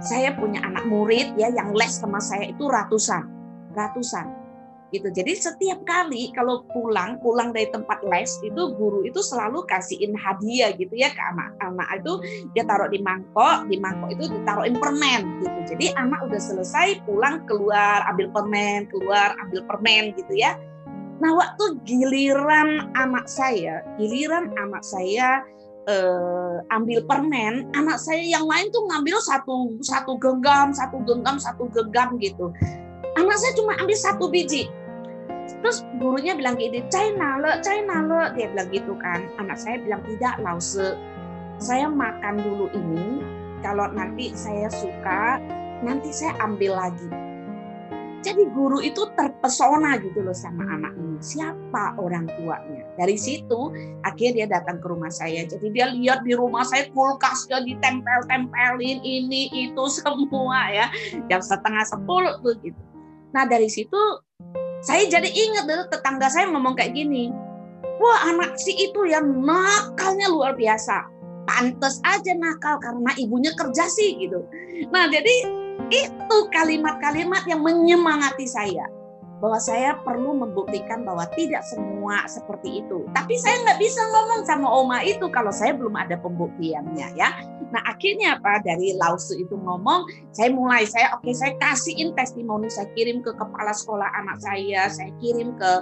Speaker 1: saya punya anak murid ya yang les sama saya itu ratusan, ratusan gitu. Jadi setiap kali kalau pulang pulang dari tempat les itu guru itu selalu kasihin hadiah gitu ya ke anak-anak itu dia taruh di mangkok, di mangkok itu ditaruhin permen gitu. Jadi anak udah selesai pulang keluar ambil permen, keluar ambil permen gitu ya. Nah waktu giliran anak saya, giliran anak saya eh, ambil permen, anak saya yang lain tuh ngambil satu satu genggam, satu genggam, satu genggam gitu anak saya cuma ambil satu biji. Terus gurunya bilang gini China le China le dia bilang gitu kan. Anak saya bilang tidak lause. Saya makan dulu ini. Kalau nanti saya suka nanti saya ambil lagi jadi guru itu terpesona gitu loh sama anak ini. Siapa orang tuanya? Dari situ akhirnya dia datang ke rumah saya. Jadi dia lihat di rumah saya kulkasnya ditempel-tempelin ini itu semua ya. Jam setengah sepuluh tuh gitu Nah dari situ saya jadi ingat dulu tetangga saya ngomong kayak gini. Wah anak si itu yang nakalnya luar biasa. Pantes aja nakal karena ibunya kerja sih gitu. Nah jadi itu kalimat-kalimat yang menyemangati saya bahwa saya perlu membuktikan bahwa tidak semua seperti itu. Tapi saya nggak bisa ngomong sama oma itu kalau saya belum ada pembuktiannya ya. Nah akhirnya apa dari Lausu itu ngomong, saya mulai saya oke okay, saya kasihin testimoni, saya kirim ke kepala sekolah anak saya, saya kirim ke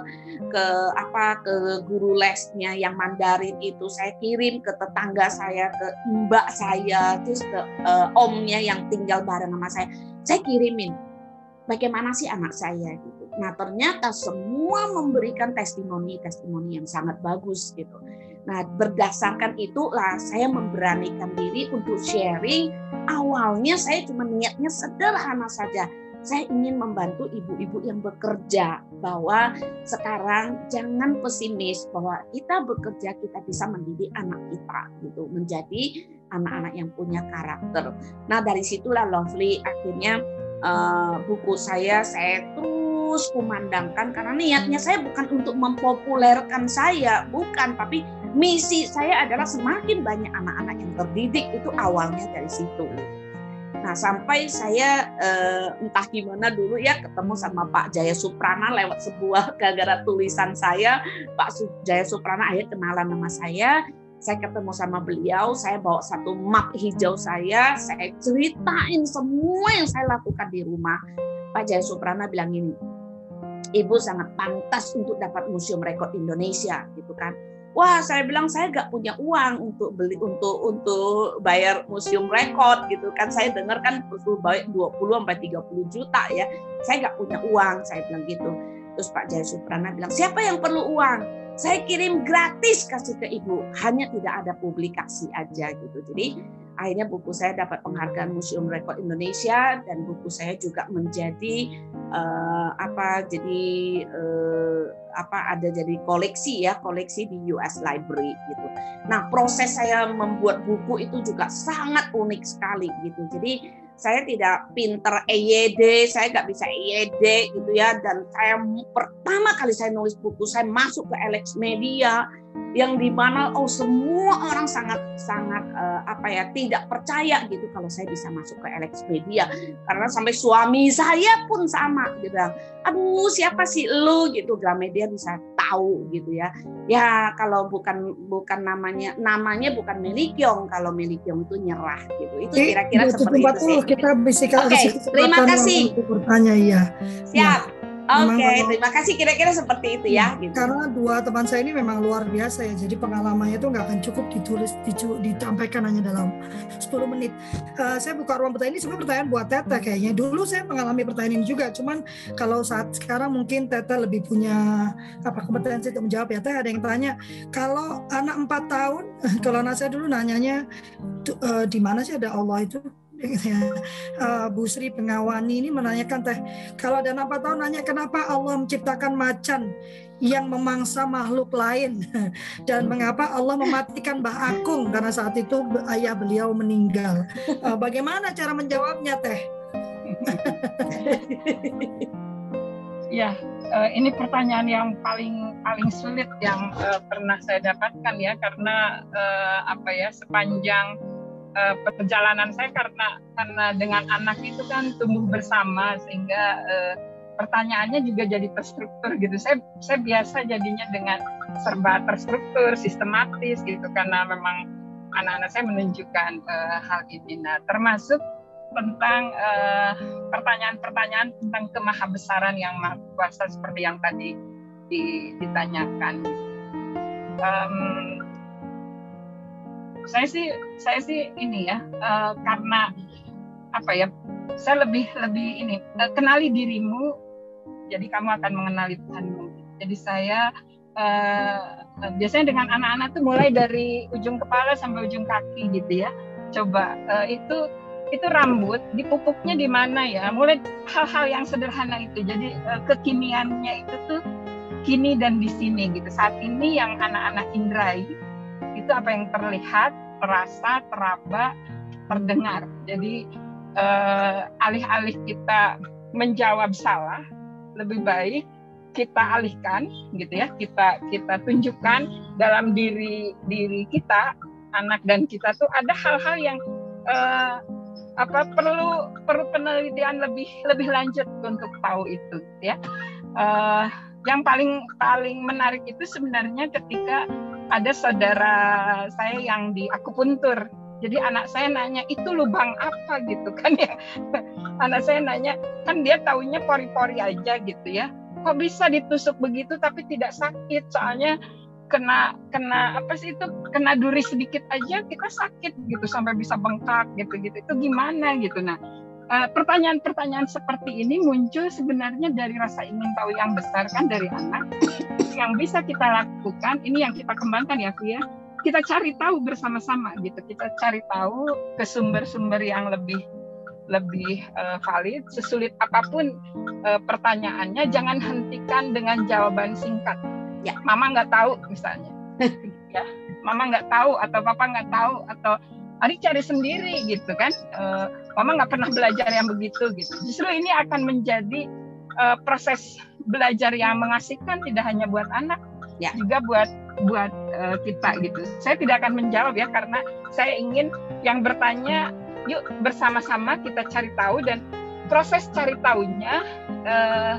Speaker 1: ke apa ke guru lesnya yang Mandarin itu, saya kirim ke tetangga saya, ke mbak saya, terus ke uh, omnya yang tinggal bareng sama saya, saya kirimin bagaimana sih anak saya gitu. Nah ternyata semua memberikan testimoni-testimoni yang sangat bagus gitu. Nah, berdasarkan itulah saya memberanikan diri untuk sharing. Awalnya saya cuma niatnya sederhana saja. Saya ingin membantu ibu-ibu yang bekerja bahwa sekarang jangan pesimis bahwa kita bekerja kita bisa mendidik anak kita gitu menjadi anak-anak yang punya karakter. Nah, dari situlah Lovely akhirnya uh, buku saya saya terus kumandangkan karena niatnya saya bukan untuk mempopulerkan saya, bukan, tapi misi saya adalah semakin banyak anak-anak yang terdidik itu awalnya dari situ. Nah sampai saya eh, entah gimana dulu ya ketemu sama Pak Jaya Suprana lewat sebuah gara-gara tulisan saya. Pak Jaya Suprana akhirnya kenalan nama saya saya ketemu sama beliau, saya bawa satu map hijau saya, saya ceritain semua yang saya lakukan di rumah. Pak Jaya Suprana bilang ini, Ibu sangat pantas untuk dapat Museum Rekor Indonesia, gitu kan. Wah saya bilang saya nggak punya uang untuk beli untuk untuk bayar museum rekod gitu kan. Saya dengar kan perlu bayar 20 sampai 30 juta ya. Saya nggak punya uang saya bilang gitu. Terus Pak Jaya Suprana bilang siapa yang perlu uang saya kirim gratis kasih ke ibu hanya tidak ada publikasi aja gitu jadi akhirnya buku saya dapat penghargaan Museum Rekor Indonesia dan buku saya juga menjadi uh, apa jadi uh, apa ada jadi koleksi ya koleksi di US Library gitu. Nah proses saya membuat buku itu juga sangat unik sekali gitu. Jadi saya tidak pinter EYD, saya nggak bisa EYD gitu ya. Dan saya pertama kali saya nulis buku, saya masuk ke Alex Media, yang di mana oh semua orang sangat sangat uh, apa ya tidak percaya gitu kalau saya bisa masuk ke Media karena sampai suami saya pun sama gitu aduh siapa sih lu gitu Gramedia bisa tahu gitu ya. Ya kalau bukan bukan namanya namanya bukan Melikyong kalau Melikyong itu nyerah gitu. Itu kira-kira seperti itu sih.
Speaker 3: kita bisa
Speaker 1: Oke okay, terima kasih.
Speaker 3: bertanya ya
Speaker 1: siap. ya. Oke, okay, terima kasih. Kira-kira seperti itu ya.
Speaker 3: Gitu. Karena dua teman saya ini memang luar biasa ya. Jadi pengalamannya itu nggak akan cukup ditulis, dicu, ditampaikan hanya dalam 10 menit. Uh, saya buka ruang pertanyaan ini sebenarnya pertanyaan buat Tete kayaknya. Dulu saya mengalami pertanyaan ini juga. Cuman kalau saat sekarang mungkin Tete lebih punya apa kompetensi untuk menjawab ya. Tete ada yang tanya, kalau anak 4 tahun, kalau anak saya dulu nanyanya, uh, di mana sih ada Allah itu? Uh, Bu Sri Pengawani ini menanyakan teh kalau ada apa tahu nanya kenapa Allah menciptakan macan yang memangsa makhluk lain dan mengapa Allah mematikan Mbah Akung karena saat itu ayah beliau meninggal. Uh, bagaimana cara menjawabnya teh?
Speaker 4: ya, uh, ini pertanyaan yang paling paling sulit yang uh, pernah saya dapatkan ya karena uh, apa ya sepanjang uh, perjalanan saya karena karena dengan anak itu kan tumbuh bersama sehingga uh, pertanyaannya juga jadi terstruktur gitu. Saya saya biasa jadinya dengan serba terstruktur, sistematis gitu karena memang anak-anak saya menunjukkan uh, hal ini. Nah, termasuk tentang pertanyaan-pertanyaan uh, tentang kemahabesaran yang maha kuasa seperti yang tadi ditanyakan. Um, saya sih saya sih ini ya uh, karena apa ya saya lebih lebih ini uh, kenali dirimu jadi kamu akan mengenali Tuhanmu. Jadi saya uh, biasanya dengan anak-anak tuh mulai dari ujung kepala sampai ujung kaki gitu ya. Coba uh, itu itu rambut dipupuknya di mana ya? Mulai hal-hal yang sederhana itu. Jadi uh, kekiniannya itu tuh kini dan di sini gitu. Saat ini yang anak-anak indrai itu apa yang terlihat, terasa, teraba, terdengar. Jadi uh, alih-alih kita menjawab salah, lebih baik kita alihkan gitu ya, kita kita tunjukkan dalam diri diri kita, anak dan kita tuh ada hal-hal yang uh, apa perlu perlu penelitian lebih lebih lanjut untuk tahu itu ya. Uh, yang paling paling menarik itu sebenarnya ketika ada saudara saya yang di akupuntur. Jadi anak saya nanya itu lubang apa gitu kan ya. anak saya nanya kan dia taunya pori-pori aja gitu ya. Kok bisa ditusuk begitu tapi tidak sakit? Soalnya kena kena apa sih itu kena duri sedikit aja kita sakit gitu sampai bisa bengkak gitu gitu itu gimana gitu nah Eh, pertanyaan-pertanyaan seperti ini muncul sebenarnya dari rasa ingin tahu yang besar kan dari anak. Yang bisa kita lakukan ini yang kita kembangkan ya Fia kita cari tahu bersama-sama gitu. Kita cari tahu ke sumber-sumber yang lebih lebih uh, valid sesulit apa pun uh, pertanyaannya jangan hentikan dengan jawaban singkat. Ya. Mama nggak tahu misalnya. Ya mama nggak tahu atau papa nggak tahu atau adik cari sendiri gitu kan. Uh, mama nggak pernah belajar yang begitu gitu. Justru ini akan menjadi uh, proses belajar yang mengasihkan tidak hanya buat anak ya. juga buat buat uh, kita gitu. Saya tidak akan menjawab ya karena saya ingin yang bertanya yuk bersama-sama kita cari tahu dan proses cari tahunya uh,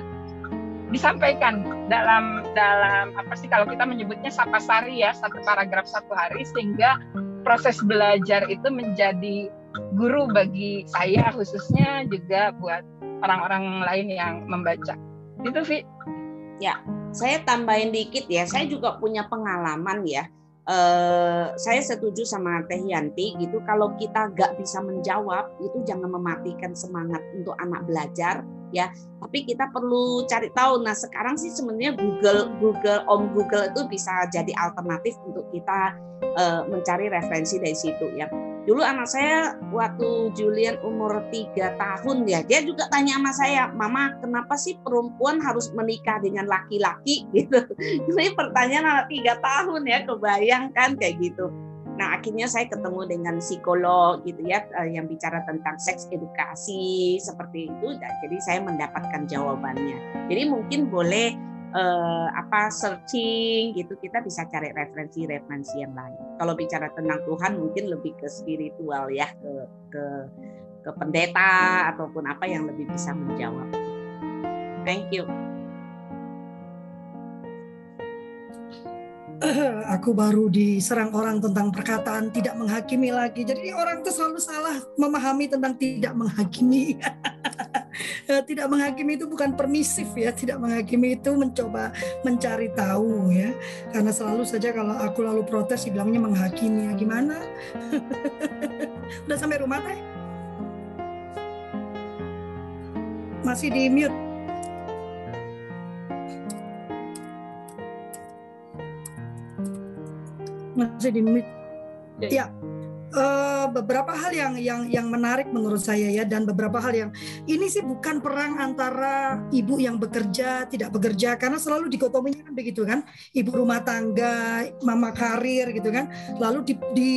Speaker 4: disampaikan dalam dalam apa sih kalau kita menyebutnya sapasari ya satu paragraf satu hari sehingga proses belajar itu menjadi guru bagi saya khususnya juga buat orang-orang lain yang membaca. Itu Vi.
Speaker 1: Ya, saya tambahin dikit ya. Saya juga punya pengalaman ya. Uh, saya setuju sama Teh Yanti gitu. Kalau kita nggak bisa menjawab, itu jangan mematikan semangat untuk anak belajar ya. Tapi kita perlu cari tahu. Nah sekarang sih sebenarnya Google, Google, Om Google itu bisa jadi alternatif untuk kita uh, mencari referensi dari situ ya. Dulu anak saya waktu Julian umur tiga tahun ya, dia juga tanya sama saya, Mama kenapa sih perempuan harus menikah dengan laki-laki gitu? Ini pertanyaan anak tiga tahun ya, kebayangkan kayak gitu. Nah akhirnya saya ketemu dengan psikolog gitu ya, eh, yang bicara tentang seks edukasi seperti itu. Jadi saya mendapatkan jawabannya. Jadi mungkin boleh eh, apa searching gitu kita bisa cari referensi-referensi yang lain. Kalau bicara tentang Tuhan mungkin lebih ke spiritual ya ke ke ke pendeta ataupun apa yang lebih bisa menjawab. Thank you.
Speaker 3: aku baru diserang orang tentang perkataan tidak menghakimi lagi. Jadi orang itu selalu salah memahami tentang tidak menghakimi. Tidak menghakimi itu bukan permisif ya, tidak menghakimi itu mencoba mencari tahu ya. Karena selalu saja kalau aku lalu protes bilangnya menghakimi ya gimana? Udah sampai rumah teh? Masih di mute. Masih di mute. Ya, ya. Uh, beberapa hal yang yang yang menarik menurut saya ya dan beberapa hal yang ini sih bukan perang antara ibu yang bekerja tidak bekerja karena selalu dikotominya kan begitu kan ibu rumah tangga mama karir gitu kan lalu di di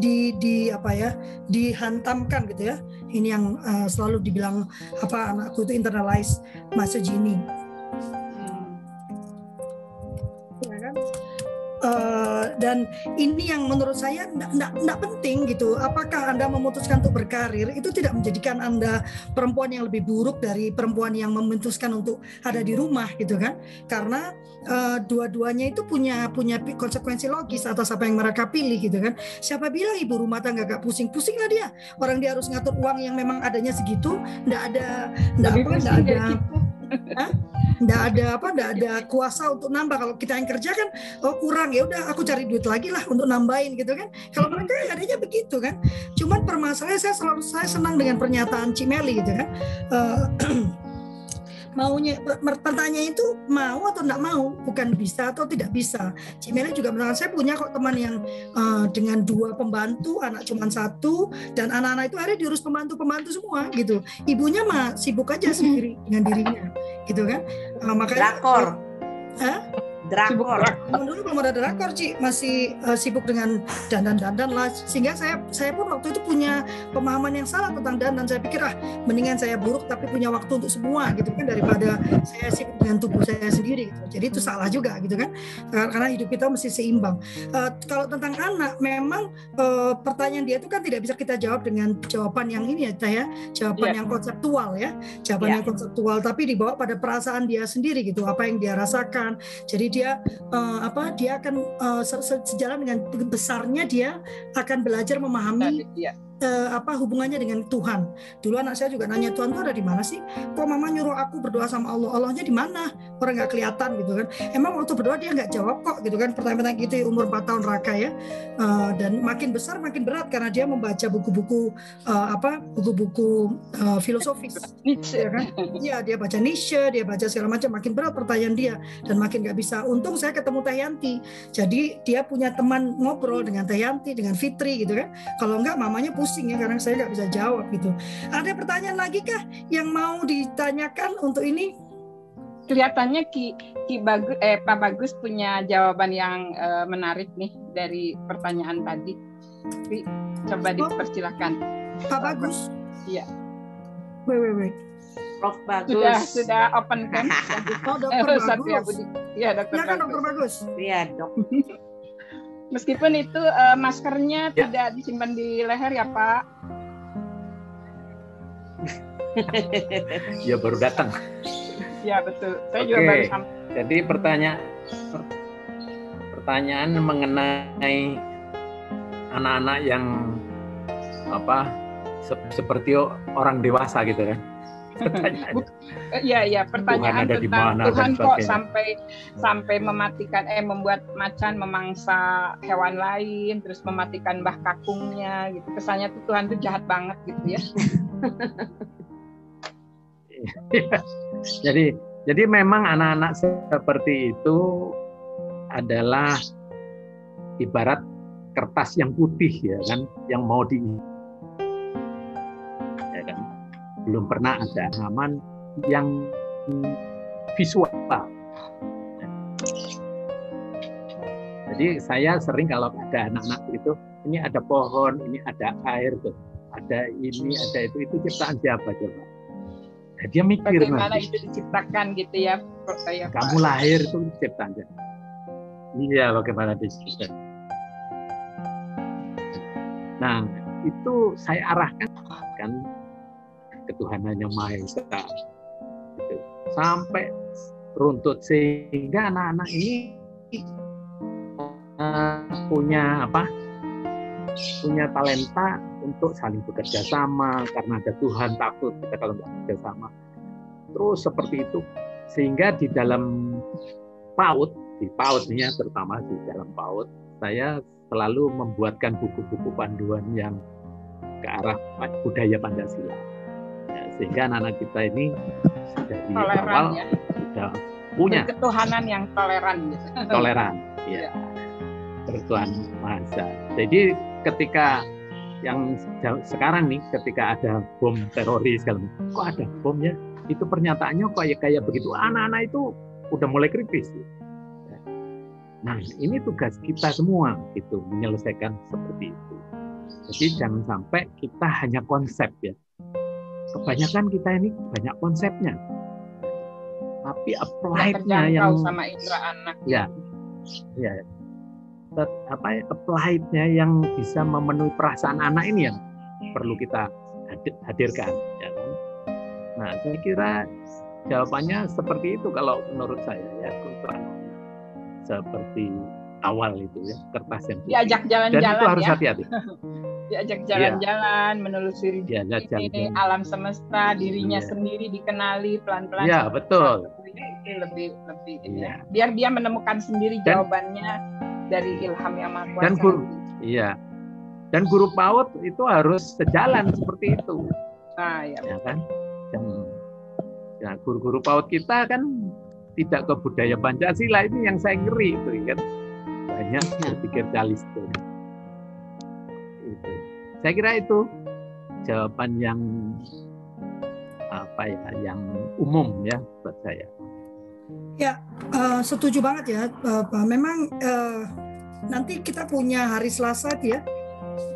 Speaker 3: di, di apa ya dihantamkan gitu ya ini yang uh, selalu dibilang apa anakku itu internalize message ini Uh, dan ini yang menurut saya tidak penting gitu. Apakah anda memutuskan untuk berkarir itu tidak menjadikan anda perempuan yang lebih buruk dari perempuan yang memutuskan untuk ada di rumah gitu kan? Karena uh, dua-duanya itu punya punya konsekuensi logis atas apa yang mereka pilih gitu kan. Siapa bilang ibu rumah tangga gak pusing-pusing lah dia. Orang dia harus ngatur uang yang memang adanya segitu, tidak ada, tidak apa, tidak ada. Nggak ada apa, nggak ada kuasa untuk nambah. Kalau kita yang kerja kan, oh kurang ya udah aku cari duit lagi lah untuk nambahin gitu kan. Kalau mereka adanya begitu kan. Cuman permasalahannya saya selalu saya senang dengan pernyataan Cimeli gitu kan. Uh, maunya pertanyaan itu mau atau tidak mau bukan bisa atau tidak bisa Cimeli juga mengatakan saya punya kok teman yang uh, dengan dua pembantu anak cuma satu dan anak-anak itu akhirnya diurus pembantu-pembantu semua gitu ibunya mah sibuk aja sendiri dengan dirinya gitu kan uh, makanya
Speaker 1: Drakor.
Speaker 3: Hah?
Speaker 1: Drakor.
Speaker 3: Dulu belum ada drakor, Ci. Masih uh, sibuk dengan dandan-dandan lah. Sehingga saya saya pun waktu itu punya pemahaman yang salah tentang dandan. Saya pikir ah mendingan saya buruk tapi punya waktu untuk semua gitu kan daripada saya sibuk dengan tubuh saya sendiri gitu. Jadi itu salah juga gitu kan. Karena hidup kita mesti seimbang. Uh, kalau tentang anak memang uh, pertanyaan dia itu kan tidak bisa kita jawab dengan jawaban yang ini ya, ya. Jawaban yeah. yang konseptual ya. Jawaban yeah. yang konseptual tapi dibawa pada perasaan dia sendiri gitu, apa yang dia rasakan. Jadi dia uh, apa dia akan uh, sejalan dengan besarnya dia akan belajar memahami ya uh, apa hubungannya dengan Tuhan. Dulu anak saya juga nanya Tuhan tuh ada di mana sih? Kok mama nyuruh aku berdoa sama Allah? Allahnya di mana? Orang nggak kelihatan gitu kan. Emang waktu berdoa dia nggak jawab kok gitu kan. Pertanyaan gitu umur 4 tahun raka ya. Uh, dan makin besar makin berat karena dia membaca buku-buku uh, apa? buku-buku uh, filosofis. ya kan? Iya, dia baca Nietzsche, dia baca segala macam makin berat pertanyaan dia dan makin nggak bisa. Untung saya ketemu Tayanti. Jadi dia punya teman ngobrol dengan Tayanti, dengan Fitri gitu kan. Kalau enggak mamanya pusing ya karena saya nggak bisa jawab gitu. Ada pertanyaan lagi kah yang mau ditanyakan untuk ini?
Speaker 4: Kelihatannya Ki, Ki Bagus, eh Pak Bagus punya jawaban yang uh, menarik nih dari pertanyaan tadi. Ki, coba oh. dipersilahkan.
Speaker 3: Pak Bagus.
Speaker 4: Iya.
Speaker 3: Wait, wait, wait.
Speaker 1: Prof Bagus.
Speaker 4: Sudah sudah open kan?
Speaker 3: oh, dokter eh, Bagus.
Speaker 4: Iya, dokter
Speaker 3: ya, kan, dokter Bagus.
Speaker 1: Iya, dok.
Speaker 4: Meskipun itu uh, maskernya ya. tidak disimpan di leher ya Pak.
Speaker 5: ya baru datang.
Speaker 4: Ya betul. Saya Oke. juga baru
Speaker 5: sampai. Jadi pertanyaan pertanyaan mengenai anak-anak yang apa seperti orang dewasa gitu kan
Speaker 4: Iya iya pertanyaan Tuhan tentang Tuhan kok sampai sampai mematikan eh membuat macan memangsa hewan lain terus mematikan bah kakungnya gitu. Kesannya tuh Tuhan tuh jahat banget gitu ya.
Speaker 5: jadi jadi memang anak-anak seperti itu adalah ibarat kertas yang putih ya kan yang mau di belum pernah ada halaman yang visual. Jadi saya sering kalau ada anak-anak itu ini ada pohon ini ada air tuh. Ada ini ada itu. Itu ciptaan siapa coba? Nah, dia mikir
Speaker 4: Bagaimana
Speaker 5: nanti
Speaker 4: itu diciptakan gitu ya. Saya,
Speaker 5: kamu lahir itu ciptaan siapa iya bagaimana diciptakan? Nah itu saya arahkan kan ketuhanan yang maha esa. Gitu. sampai runtut sehingga anak-anak ini eh, punya apa? Punya talenta untuk saling bekerja sama karena ada Tuhan takut kita kalau nggak bekerja sama. Terus seperti itu. Sehingga di dalam PAUD di PAUD nih ya terutama di dalam PAUD saya selalu membuatkan buku-buku panduan yang ke arah budaya Pancasila Ya, sehingga anak-anak kita ini dari
Speaker 4: Toleran
Speaker 5: awal
Speaker 4: ya.
Speaker 5: sudah punya
Speaker 4: Ketuhanan yang toleran gitu.
Speaker 5: toleran ya bertuhan Maha. Jadi ketika yang sekarang nih ketika ada bom teroris kalau kok ada bom ya itu pernyataannya kayak kayak begitu anak-anak itu udah mulai kritis Ya. nah ini tugas kita semua gitu menyelesaikan seperti itu jadi jangan sampai kita hanya konsep ya kebanyakan kita ini banyak konsepnya. Tapi
Speaker 4: terjangkau
Speaker 5: yang
Speaker 4: sama indera anak.
Speaker 5: ya ya ter- apa ya applied-nya yang bisa memenuhi perasaan anak ini yang perlu kita hadir- hadirkan ya kan? Nah saya kira jawabannya seperti itu kalau menurut saya ya seperti awal itu ya kertas yang putih.
Speaker 4: Diajak
Speaker 5: dan
Speaker 4: jalan-jalan
Speaker 5: itu harus
Speaker 4: ya.
Speaker 5: hati-hati
Speaker 4: Diajak jalan-jalan, menelusuri
Speaker 5: Diajak
Speaker 4: ini
Speaker 5: jalan-jalan.
Speaker 4: alam semesta, dirinya
Speaker 5: Iya.
Speaker 4: sendiri dikenali pelan-pelan.
Speaker 5: ya betul
Speaker 4: lebih lebih
Speaker 5: Iya.
Speaker 4: ya. biar dia menemukan sendiri
Speaker 5: Dan-
Speaker 4: jawabannya dari ilham yang maha kuasa.
Speaker 5: Dan guru- iya dan guru PAUD itu harus sejalan seperti itu
Speaker 4: Nah, ya.
Speaker 5: ya kan yang ya guru-guru PAUD kita kan tidak ke budaya Pancasila ini yang saya ngeri itu kan banyak berpikir calistung itu saya kira itu jawaban yang apa ya yang umum ya buat saya.
Speaker 3: Eh, setuju banget ya, Pak. Memang eh, nanti kita punya hari Selasa ya,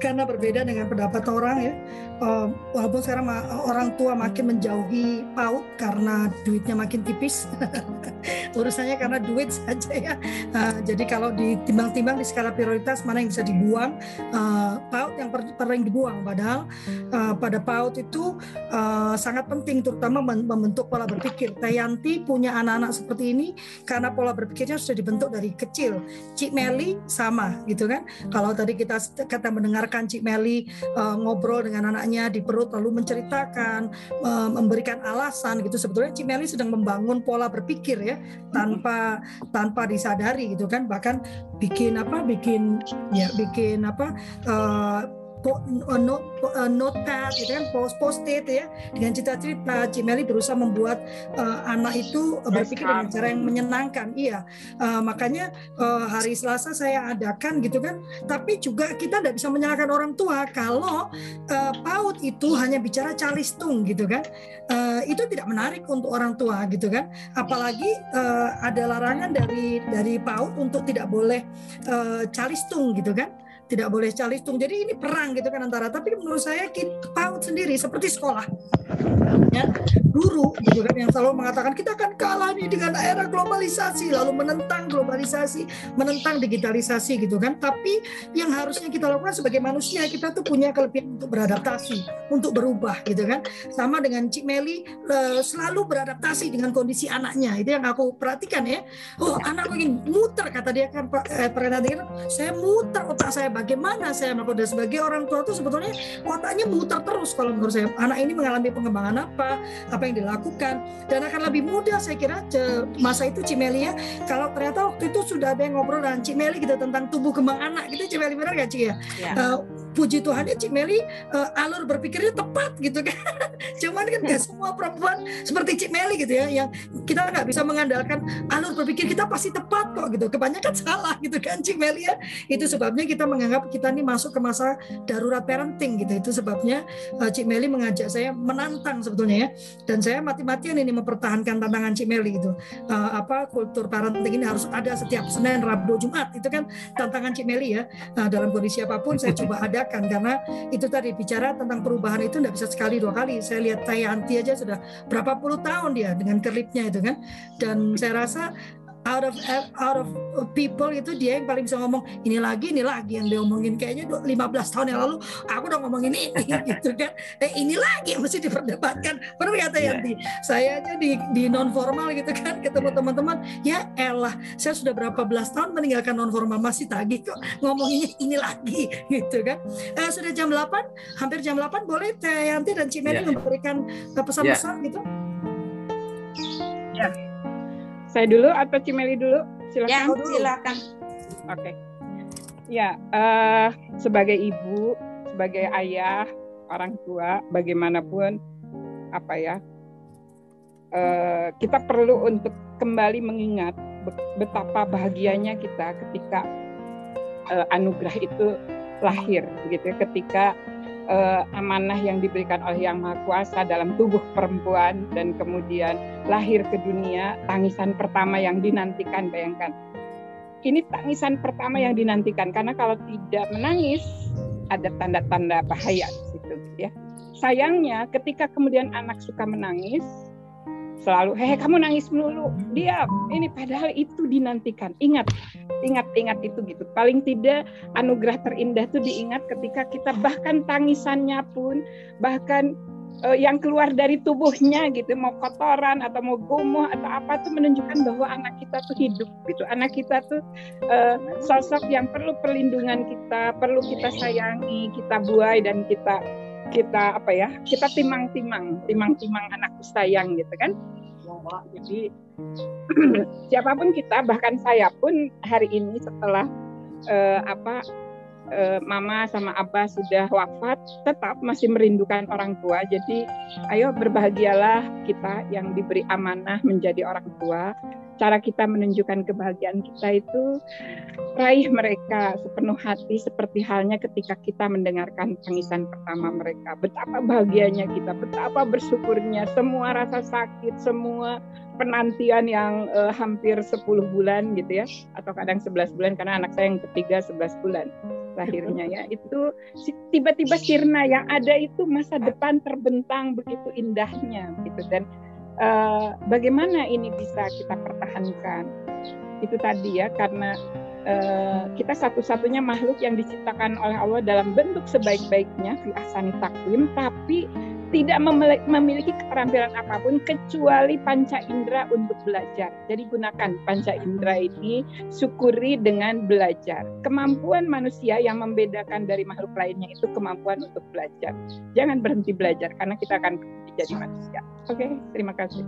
Speaker 3: karena berbeda dengan pendapat orang ya. Eh, walaupun sekarang orang tua makin menjauhi PAUD karena duitnya makin tipis, urusannya karena duit saja ya. Eh, jadi kalau ditimbang-timbang di skala prioritas mana yang bisa dibuang, eh, PAUD yang paling dibuang. Padahal eh, pada PAUD itu eh, sangat penting, terutama membentuk pola berpikir. Tayanti punya anak-anak seperti ini karena pola berpikirnya sudah dibentuk dari kecil. Cik Meli sama gitu kan. Kalau tadi kita kata mendengarkan Cik Meli eh, ngobrol dengan anaknya di perut lalu menceritakan, eh, memberikan alasan gitu. Sebetulnya Cik Meli sedang membangun pola berpikir ya tanpa tanpa disadari gitu kan. Bahkan bikin apa? Bikin ya bikin apa? eh, eh, eh, notepad gitu kan post post-it ya. Dengan cita-cita Cik Meli berusaha membuat eh, anak itu berpikir dengan cara yang menyenangkan iya. Eh, makanya eh, hari Selasa saya adakan gitu kan. Tapi juga kita tidak bisa menyalahkan orang tua kalau eh, PAUD itu hanya bicara calistung gitu kan. Eh, itu tidak menarik untuk orang tua gitu kan. Apalagi eh, ada larangan dari dari PAUD untuk tidak boleh eh, calistung gitu kan tidak boleh calistung. Jadi ini perang gitu kan antara. Tapi menurut saya kita PAUD sendiri seperti sekolah. Ya, guru gitu kan yang selalu mengatakan kita akan kalah nih dengan era globalisasi lalu menentang globalisasi, menentang digitalisasi gitu kan. Tapi yang harusnya kita lakukan sebagai manusia kita tuh punya kelebihan untuk beradaptasi, untuk berubah gitu kan. Sama dengan Cik Meli eh, selalu beradaptasi dengan kondisi anaknya. Itu yang aku perhatikan ya. Oh, anakku ingin muter kata dia kan eh, dengar saya muter otak saya bagaimana saya melakukan sebagai orang tua tuh sebetulnya otaknya muter terus kalau menurut saya anak ini mengalami pengembangan apa? Apa yang dilakukan? Dan akan lebih mudah saya kira masa itu Cimelia kalau ternyata waktu itu sudah ada yang ngobrol dengan Cimeli gitu tentang tubuh kembang anak gitu Cimeli benar gak Ci ya?
Speaker 1: Ya.
Speaker 3: Eh, puji Tuhan ya Cik Meli uh, alur berpikirnya tepat gitu kan. Cuman kan nggak semua perempuan seperti Cik Meli gitu ya yang kita nggak bisa mengandalkan alur berpikir kita pasti tepat kok gitu. Kebanyakan salah gitu kan Cik Meli ya. Itu sebabnya kita menganggap kita ini masuk ke masa darurat parenting gitu. Itu sebabnya uh, Cik Meli mengajak saya menantang sebetulnya ya. Dan saya mati-matian ini mempertahankan tantangan Cik Meli itu. Uh, apa kultur parenting ini harus ada setiap Senin, Rabu, Jumat. Itu kan tantangan Cik Meli ya. Nah, dalam kondisi apa pun saya coba adakan karena itu tadi bicara tentang perubahan itu tidak bisa sekali dua kali. Saya lihat Tayanti aja sudah berapa puluh tahun dia dengan klipnya itu kan. Dan saya rasa out of out of people itu dia yang paling bisa ngomong ini lagi ini lagi yang dia omongin kayaknya 15 tahun yang lalu aku udah ngomongin ini gitu kan eh ini lagi yang mesti diperdebatkan perlu kata yeah. Yanti saya aja di di non formal gitu kan ketemu yeah. teman-teman ya elah saya sudah berapa belas tahun meninggalkan non formal masih tagih kok ngomonginnya ini lagi gitu kan eh, sudah jam 8 hampir jam 8 boleh Teh Yanti dan Cimeli yeah. memberikan eh, pesan-pesan yeah. gitu.
Speaker 4: Saya dulu atau Cimeli dulu?
Speaker 1: Silakan. Ya, silakan.
Speaker 4: Oke. Okay. Ya, uh, sebagai ibu, sebagai ayah, orang tua, bagaimanapun apa ya, uh, kita perlu untuk kembali mengingat betapa bahagianya kita ketika uh, anugerah itu lahir, begitu. Ya, ketika uh, amanah yang diberikan oleh Yang Maha Kuasa dalam tubuh perempuan dan kemudian lahir ke dunia, tangisan pertama yang dinantikan, bayangkan. Ini tangisan pertama yang dinantikan karena kalau tidak menangis ada tanda-tanda bahaya di situ ya. Sayangnya ketika kemudian anak suka menangis, selalu hehe kamu nangis melulu diam ini padahal itu dinantikan ingat ingat ingat itu gitu. Paling tidak anugerah terindah itu diingat ketika kita bahkan tangisannya pun bahkan uh, yang keluar dari tubuhnya gitu mau kotoran atau mau gumuh atau apa tuh menunjukkan bahwa anak kita tuh hidup gitu. Anak kita tuh uh, sosok yang perlu perlindungan kita perlu kita sayangi kita buai dan kita kita apa ya kita timang-timang timang-timang anakku sayang gitu kan jadi siapa pun kita bahkan saya pun hari ini setelah uh, apa uh, mama sama abah sudah wafat tetap masih merindukan orang tua. Jadi ayo berbahagialah kita yang diberi amanah menjadi orang tua cara kita menunjukkan kebahagiaan kita itu raih mereka sepenuh hati seperti halnya ketika kita mendengarkan tangisan pertama mereka. Betapa bahagianya kita, betapa bersyukurnya semua rasa sakit, semua penantian yang uh, hampir 10 bulan gitu ya atau kadang 11 bulan karena anak saya yang ketiga 11 bulan lahirnya ya itu tiba-tiba sirna yang ada itu masa depan terbentang begitu indahnya gitu dan uh, bagaimana ini bisa kita pertahankan itu tadi ya karena uh, kita satu-satunya makhluk yang diciptakan oleh Allah dalam bentuk sebaik-baiknya fi ahsani takwim tapi tidak memiliki keterampilan apa pun kecuali panca indera untuk belajar. Jadi gunakan panca indera ini, syukuri dengan belajar. Kemampuan manusia yang membedakan dari makhluk lainnya itu kemampuan untuk belajar. Jangan berhenti belajar karena kita akan jadi manusia. Oke, okay, terima kasih.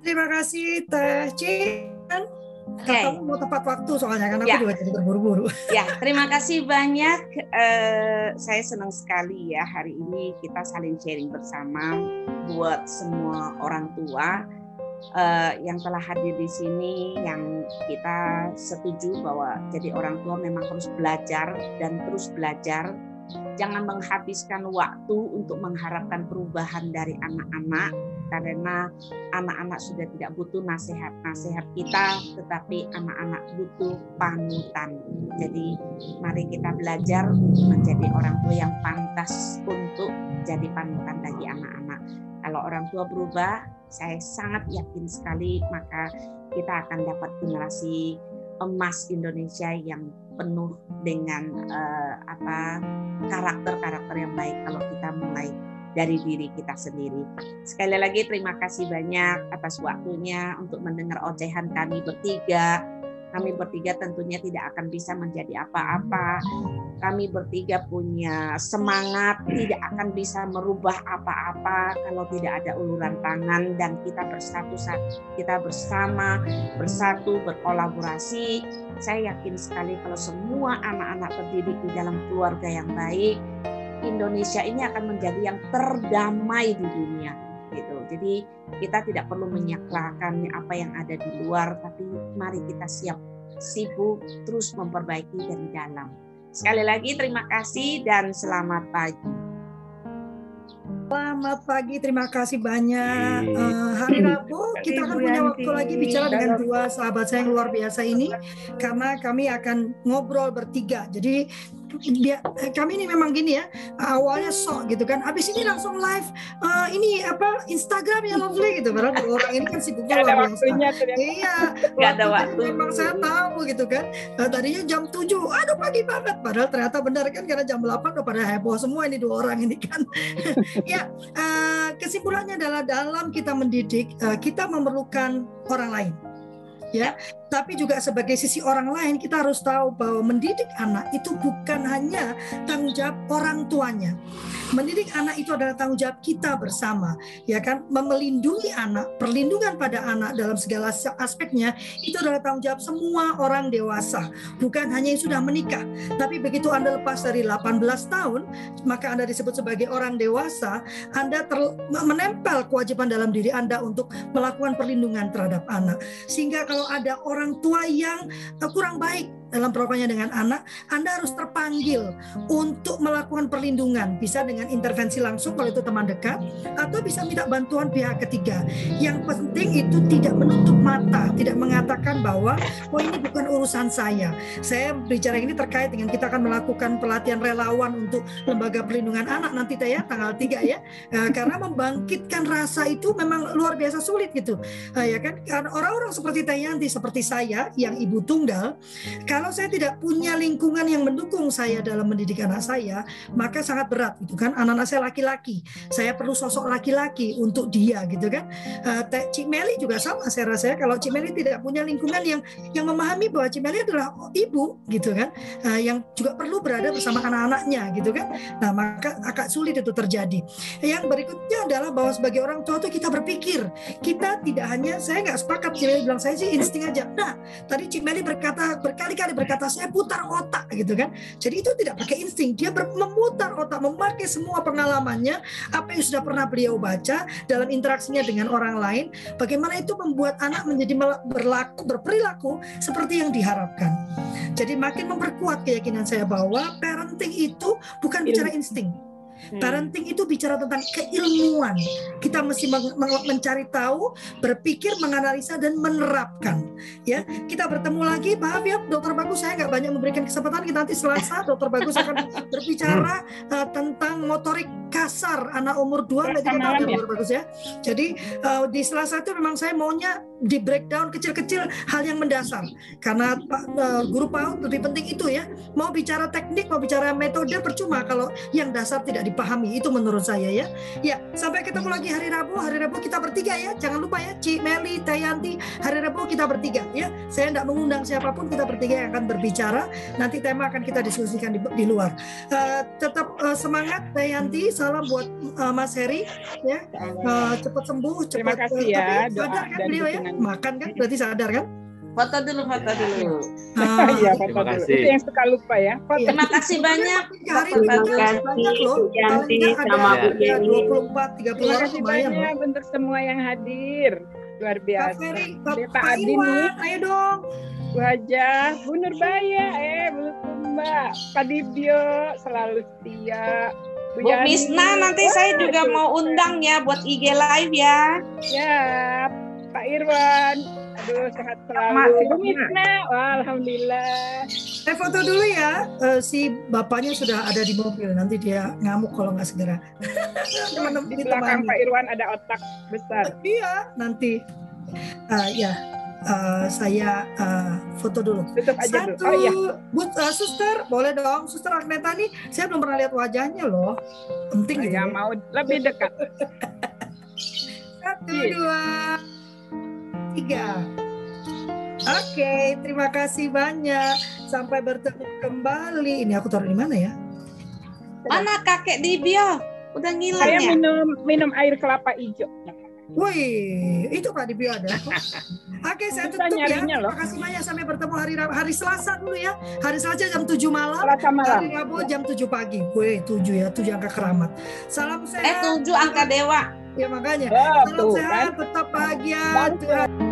Speaker 3: Terima kasih Teh Cin. Okay. Kamu mau tepat waktu soalnya karena ya. aku juga jadi terburu-buru.
Speaker 1: Ya, terima kasih banyak. Uh, saya senang sekali ya hari ini kita saling sharing bersama buat semua orang tua uh, yang telah hadir di sini, yang kita setuju bahwa jadi orang tua memang harus belajar dan terus belajar. Jangan menghabiskan waktu untuk mengharapkan perubahan dari anak-anak karena anak-anak sudah tidak butuh nasihat-nasihat kita, tetapi anak-anak butuh panutan. Jadi mari kita belajar menjadi orang tua yang pantas untuk jadi panutan bagi anak-anak. Kalau orang tua berubah, saya sangat yakin sekali maka kita akan dapat generasi emas Indonesia yang penuh dengan uh, apa karakter-karakter yang baik kalau kita mulai dari diri kita sendiri. Sekali lagi terima kasih banyak atas waktunya untuk mendengar ocehan kami bertiga. Kami bertiga tentunya tidak akan bisa menjadi apa-apa. Kami bertiga punya semangat, tidak akan bisa merubah apa-apa kalau tidak ada uluran tangan dan kita bersatu kita bersama bersatu berkolaborasi. Saya yakin sekali kalau semua anak-anak terdidik di dalam keluarga yang baik, Indonesia ini akan menjadi yang terdamai di dunia. Jadi kita tidak perlu menyaklakan apa yang ada di luar, tapi mari kita siap sibuk terus memperbaiki dari dalam. Sekali lagi terima kasih dan selamat pagi.
Speaker 3: Selamat pagi, terima kasih banyak. Uh, hari Rabu kita akan punya waktu lagi bicara dengan dua sahabat saya yang luar biasa ini, karena kami akan ngobrol bertiga. Jadi dia kami ini memang gini ya awalnya sok gitu kan. Habis ini langsung live uh, ini apa Instagram ya lovely gitu. Padahal orang ini kan sibuknya luar biasa. iya
Speaker 1: nggak ada waktu
Speaker 3: memang saya tahu gitu kan. Uh, tadinya jam 7 aduh pagi banget. Padahal ternyata benar kan karena jam 8 udah pada heboh semua ini dua orang ini kan ya uh, kesimpulannya adalah dalam kita mendidik uh, kita memerlukan orang lain. Ya tapi juga sebagai sisi orang lain kita harus tahu bahwa mendidik anak itu bukan hanya tanggung jawab orang tuanya. Mendidik anak itu adalah tanggung jawab kita bersama, ya kan? Melindungi anak, perlindungan pada anak dalam segala aspeknya itu adalah tanggung jawab semua orang dewasa, bukan hanya yang sudah menikah. Tapi begitu Anda lepas dari 18 tahun, maka Anda disebut sebagai orang dewasa, Anda menempel kewajiban dalam diri Anda untuk melakukan perlindungan terhadap anak. Sehingga kalau ada orang orang tua yang kurang baik dalam perlakuannya dengan anak, Anda harus terpanggil untuk melakukan perlindungan, bisa dengan intervensi langsung kalau itu teman dekat, atau bisa minta bantuan pihak ketiga. Yang penting itu tidak menutup mata, tidak mengatakan bahwa oh ini bukan urusan saya. Saya bicara ini terkait dengan kita akan melakukan pelatihan relawan untuk lembaga perlindungan anak nanti ya tanggal 3 ya, eh, karena membangkitkan rasa itu memang luar biasa sulit gitu, eh, ya kan? Orang-orang seperti Tayanti, seperti saya yang ibu tunggal, kalau saya tidak punya lingkungan yang mendukung saya dalam mendidik anak saya, maka sangat berat gitu kan. Anak-anak saya laki-laki, saya perlu sosok laki-laki untuk dia gitu kan. Uh, Cik Meli juga sama saya rasa ya. Kalau Cik Meli tidak punya lingkungan yang yang memahami bahwa Cik Meli adalah ibu gitu kan, uh, yang juga perlu berada bersama anak-anaknya gitu kan. Nah maka agak sulit itu terjadi. Yang berikutnya adalah bahwa sebagai orang tua itu kita berpikir, kita tidak hanya saya nggak sepakat Cik Meli bilang saya sih insting aja. Nah tadi Cik Meli berkata berkali-kali sekali berkata saya putar otak gitu kan. Jadi itu tidak pakai insting, dia memutar otak, memakai semua pengalamannya, apa yang sudah pernah beliau baca dalam interaksinya dengan orang lain, bagaimana itu membuat anak menjadi berlaku berperilaku seperti yang diharapkan. Jadi makin memperkuat keyakinan saya bahwa parenting itu bukan bicara insting. Parenting itu bicara tentang keilmuan. Kita mesti mencari tahu, berpikir, menganalisa dan menerapkan. Ya, kita bertemu lagi. Maaf ya, Dokter Bagus, saya nggak banyak memberikan kesempatan. Kita nanti Selasa, Dokter Bagus akan berbicara uh, tentang motorik kasar anak umur 2 sampai 3 tahun, ya. Dokter Bagus ya. Jadi uh, di Selasa itu memang saya maunya di breakdown kecil-kecil hal yang mendasar. Karena Pak uh, Guru PAUD lebih penting itu ya. Mau bicara teknik, mau bicara metode percuma kalau yang dasar tidak dipahami itu menurut saya ya. Ya, sampai ketemu lagi hari Rabu. Hari Rabu kita bertiga ya. Jangan lupa ya, Ci Meli, Tayanti. Hari Rabu kita bertiga ya. Saya tidak mengundang siapa pun, kita bertiga yang akan berbicara. Nanti tema akan kita diskusikan di, di luar. Uh, tetap uh, semangat Tayanti. Salam buat uh, Mas Heri ya. Uh, cepat sembuh, cepat
Speaker 4: Terima kasih ya.
Speaker 3: Sadar kan beliau ya? Makan kan berarti sadar kan?
Speaker 1: Foto dulu, foto dulu.
Speaker 4: Ah, iya, foto dulu. Itu yang suka lupa ya.
Speaker 1: Foto. Terima kasih banyak.
Speaker 3: Ini banyak loh. Yanti sama Bu Jenny. 24, 30
Speaker 4: Terima kasih banyak untuk semua yang hadir. Luar biasa. Pak
Speaker 3: Ferry, Pak, Pak Adi nih. Ayo dong.
Speaker 4: Bu Hajah, Bu Nurbaya, eh Bu Pak Dibio selalu setia.
Speaker 1: Bu, Bu Misna nanti oh, saya juga mau undang ya buat IG live ya.
Speaker 4: Ya, Pak Irwan. Aduh, sehat selalu. Bu alhamdulillah.
Speaker 3: Saya foto dulu ya. Uh, si bapaknya sudah ada di mobil. Nanti dia ngamuk kalau nggak segera.
Speaker 4: di belakang Pak Irwan ada otak besar.
Speaker 3: iya, nanti. Uh, ya, uh, saya uh, foto dulu.
Speaker 4: Tutup aja
Speaker 3: Satu,
Speaker 4: dulu. Oh, iya.
Speaker 3: But, uh, suster, boleh dong. Suster Agneta nih, saya belum pernah lihat wajahnya loh. Penting
Speaker 4: saya
Speaker 3: gitu.
Speaker 4: mau lebih dekat.
Speaker 3: Satu, dua, tiga. Oke, terima kasih banyak. Sampai bertemu kembali. Ini aku taruh di mana ya?
Speaker 1: Mana kakek Dibio? Udah ngilang
Speaker 4: Saya
Speaker 1: ya?
Speaker 4: minum minum air kelapa hijau.
Speaker 3: Wih, itu Pak Dibio ada. Oke, saya
Speaker 4: Susah
Speaker 3: tutup ya. Terima kasih banyak sampai bertemu hari hari Selasa dulu ya. Hari Selasa jam 7 malam.
Speaker 4: Selasa malam.
Speaker 3: Hari Rabu jam 7 pagi. Wih, 7 ya, 7 angka keramat. Salam sehat.
Speaker 1: Eh tujuh angka dewa.
Speaker 3: Ya makanya.
Speaker 4: Oh,
Speaker 3: Salam
Speaker 4: tuh
Speaker 3: sehat,
Speaker 4: kan.
Speaker 3: tetap bahagia. Tuhan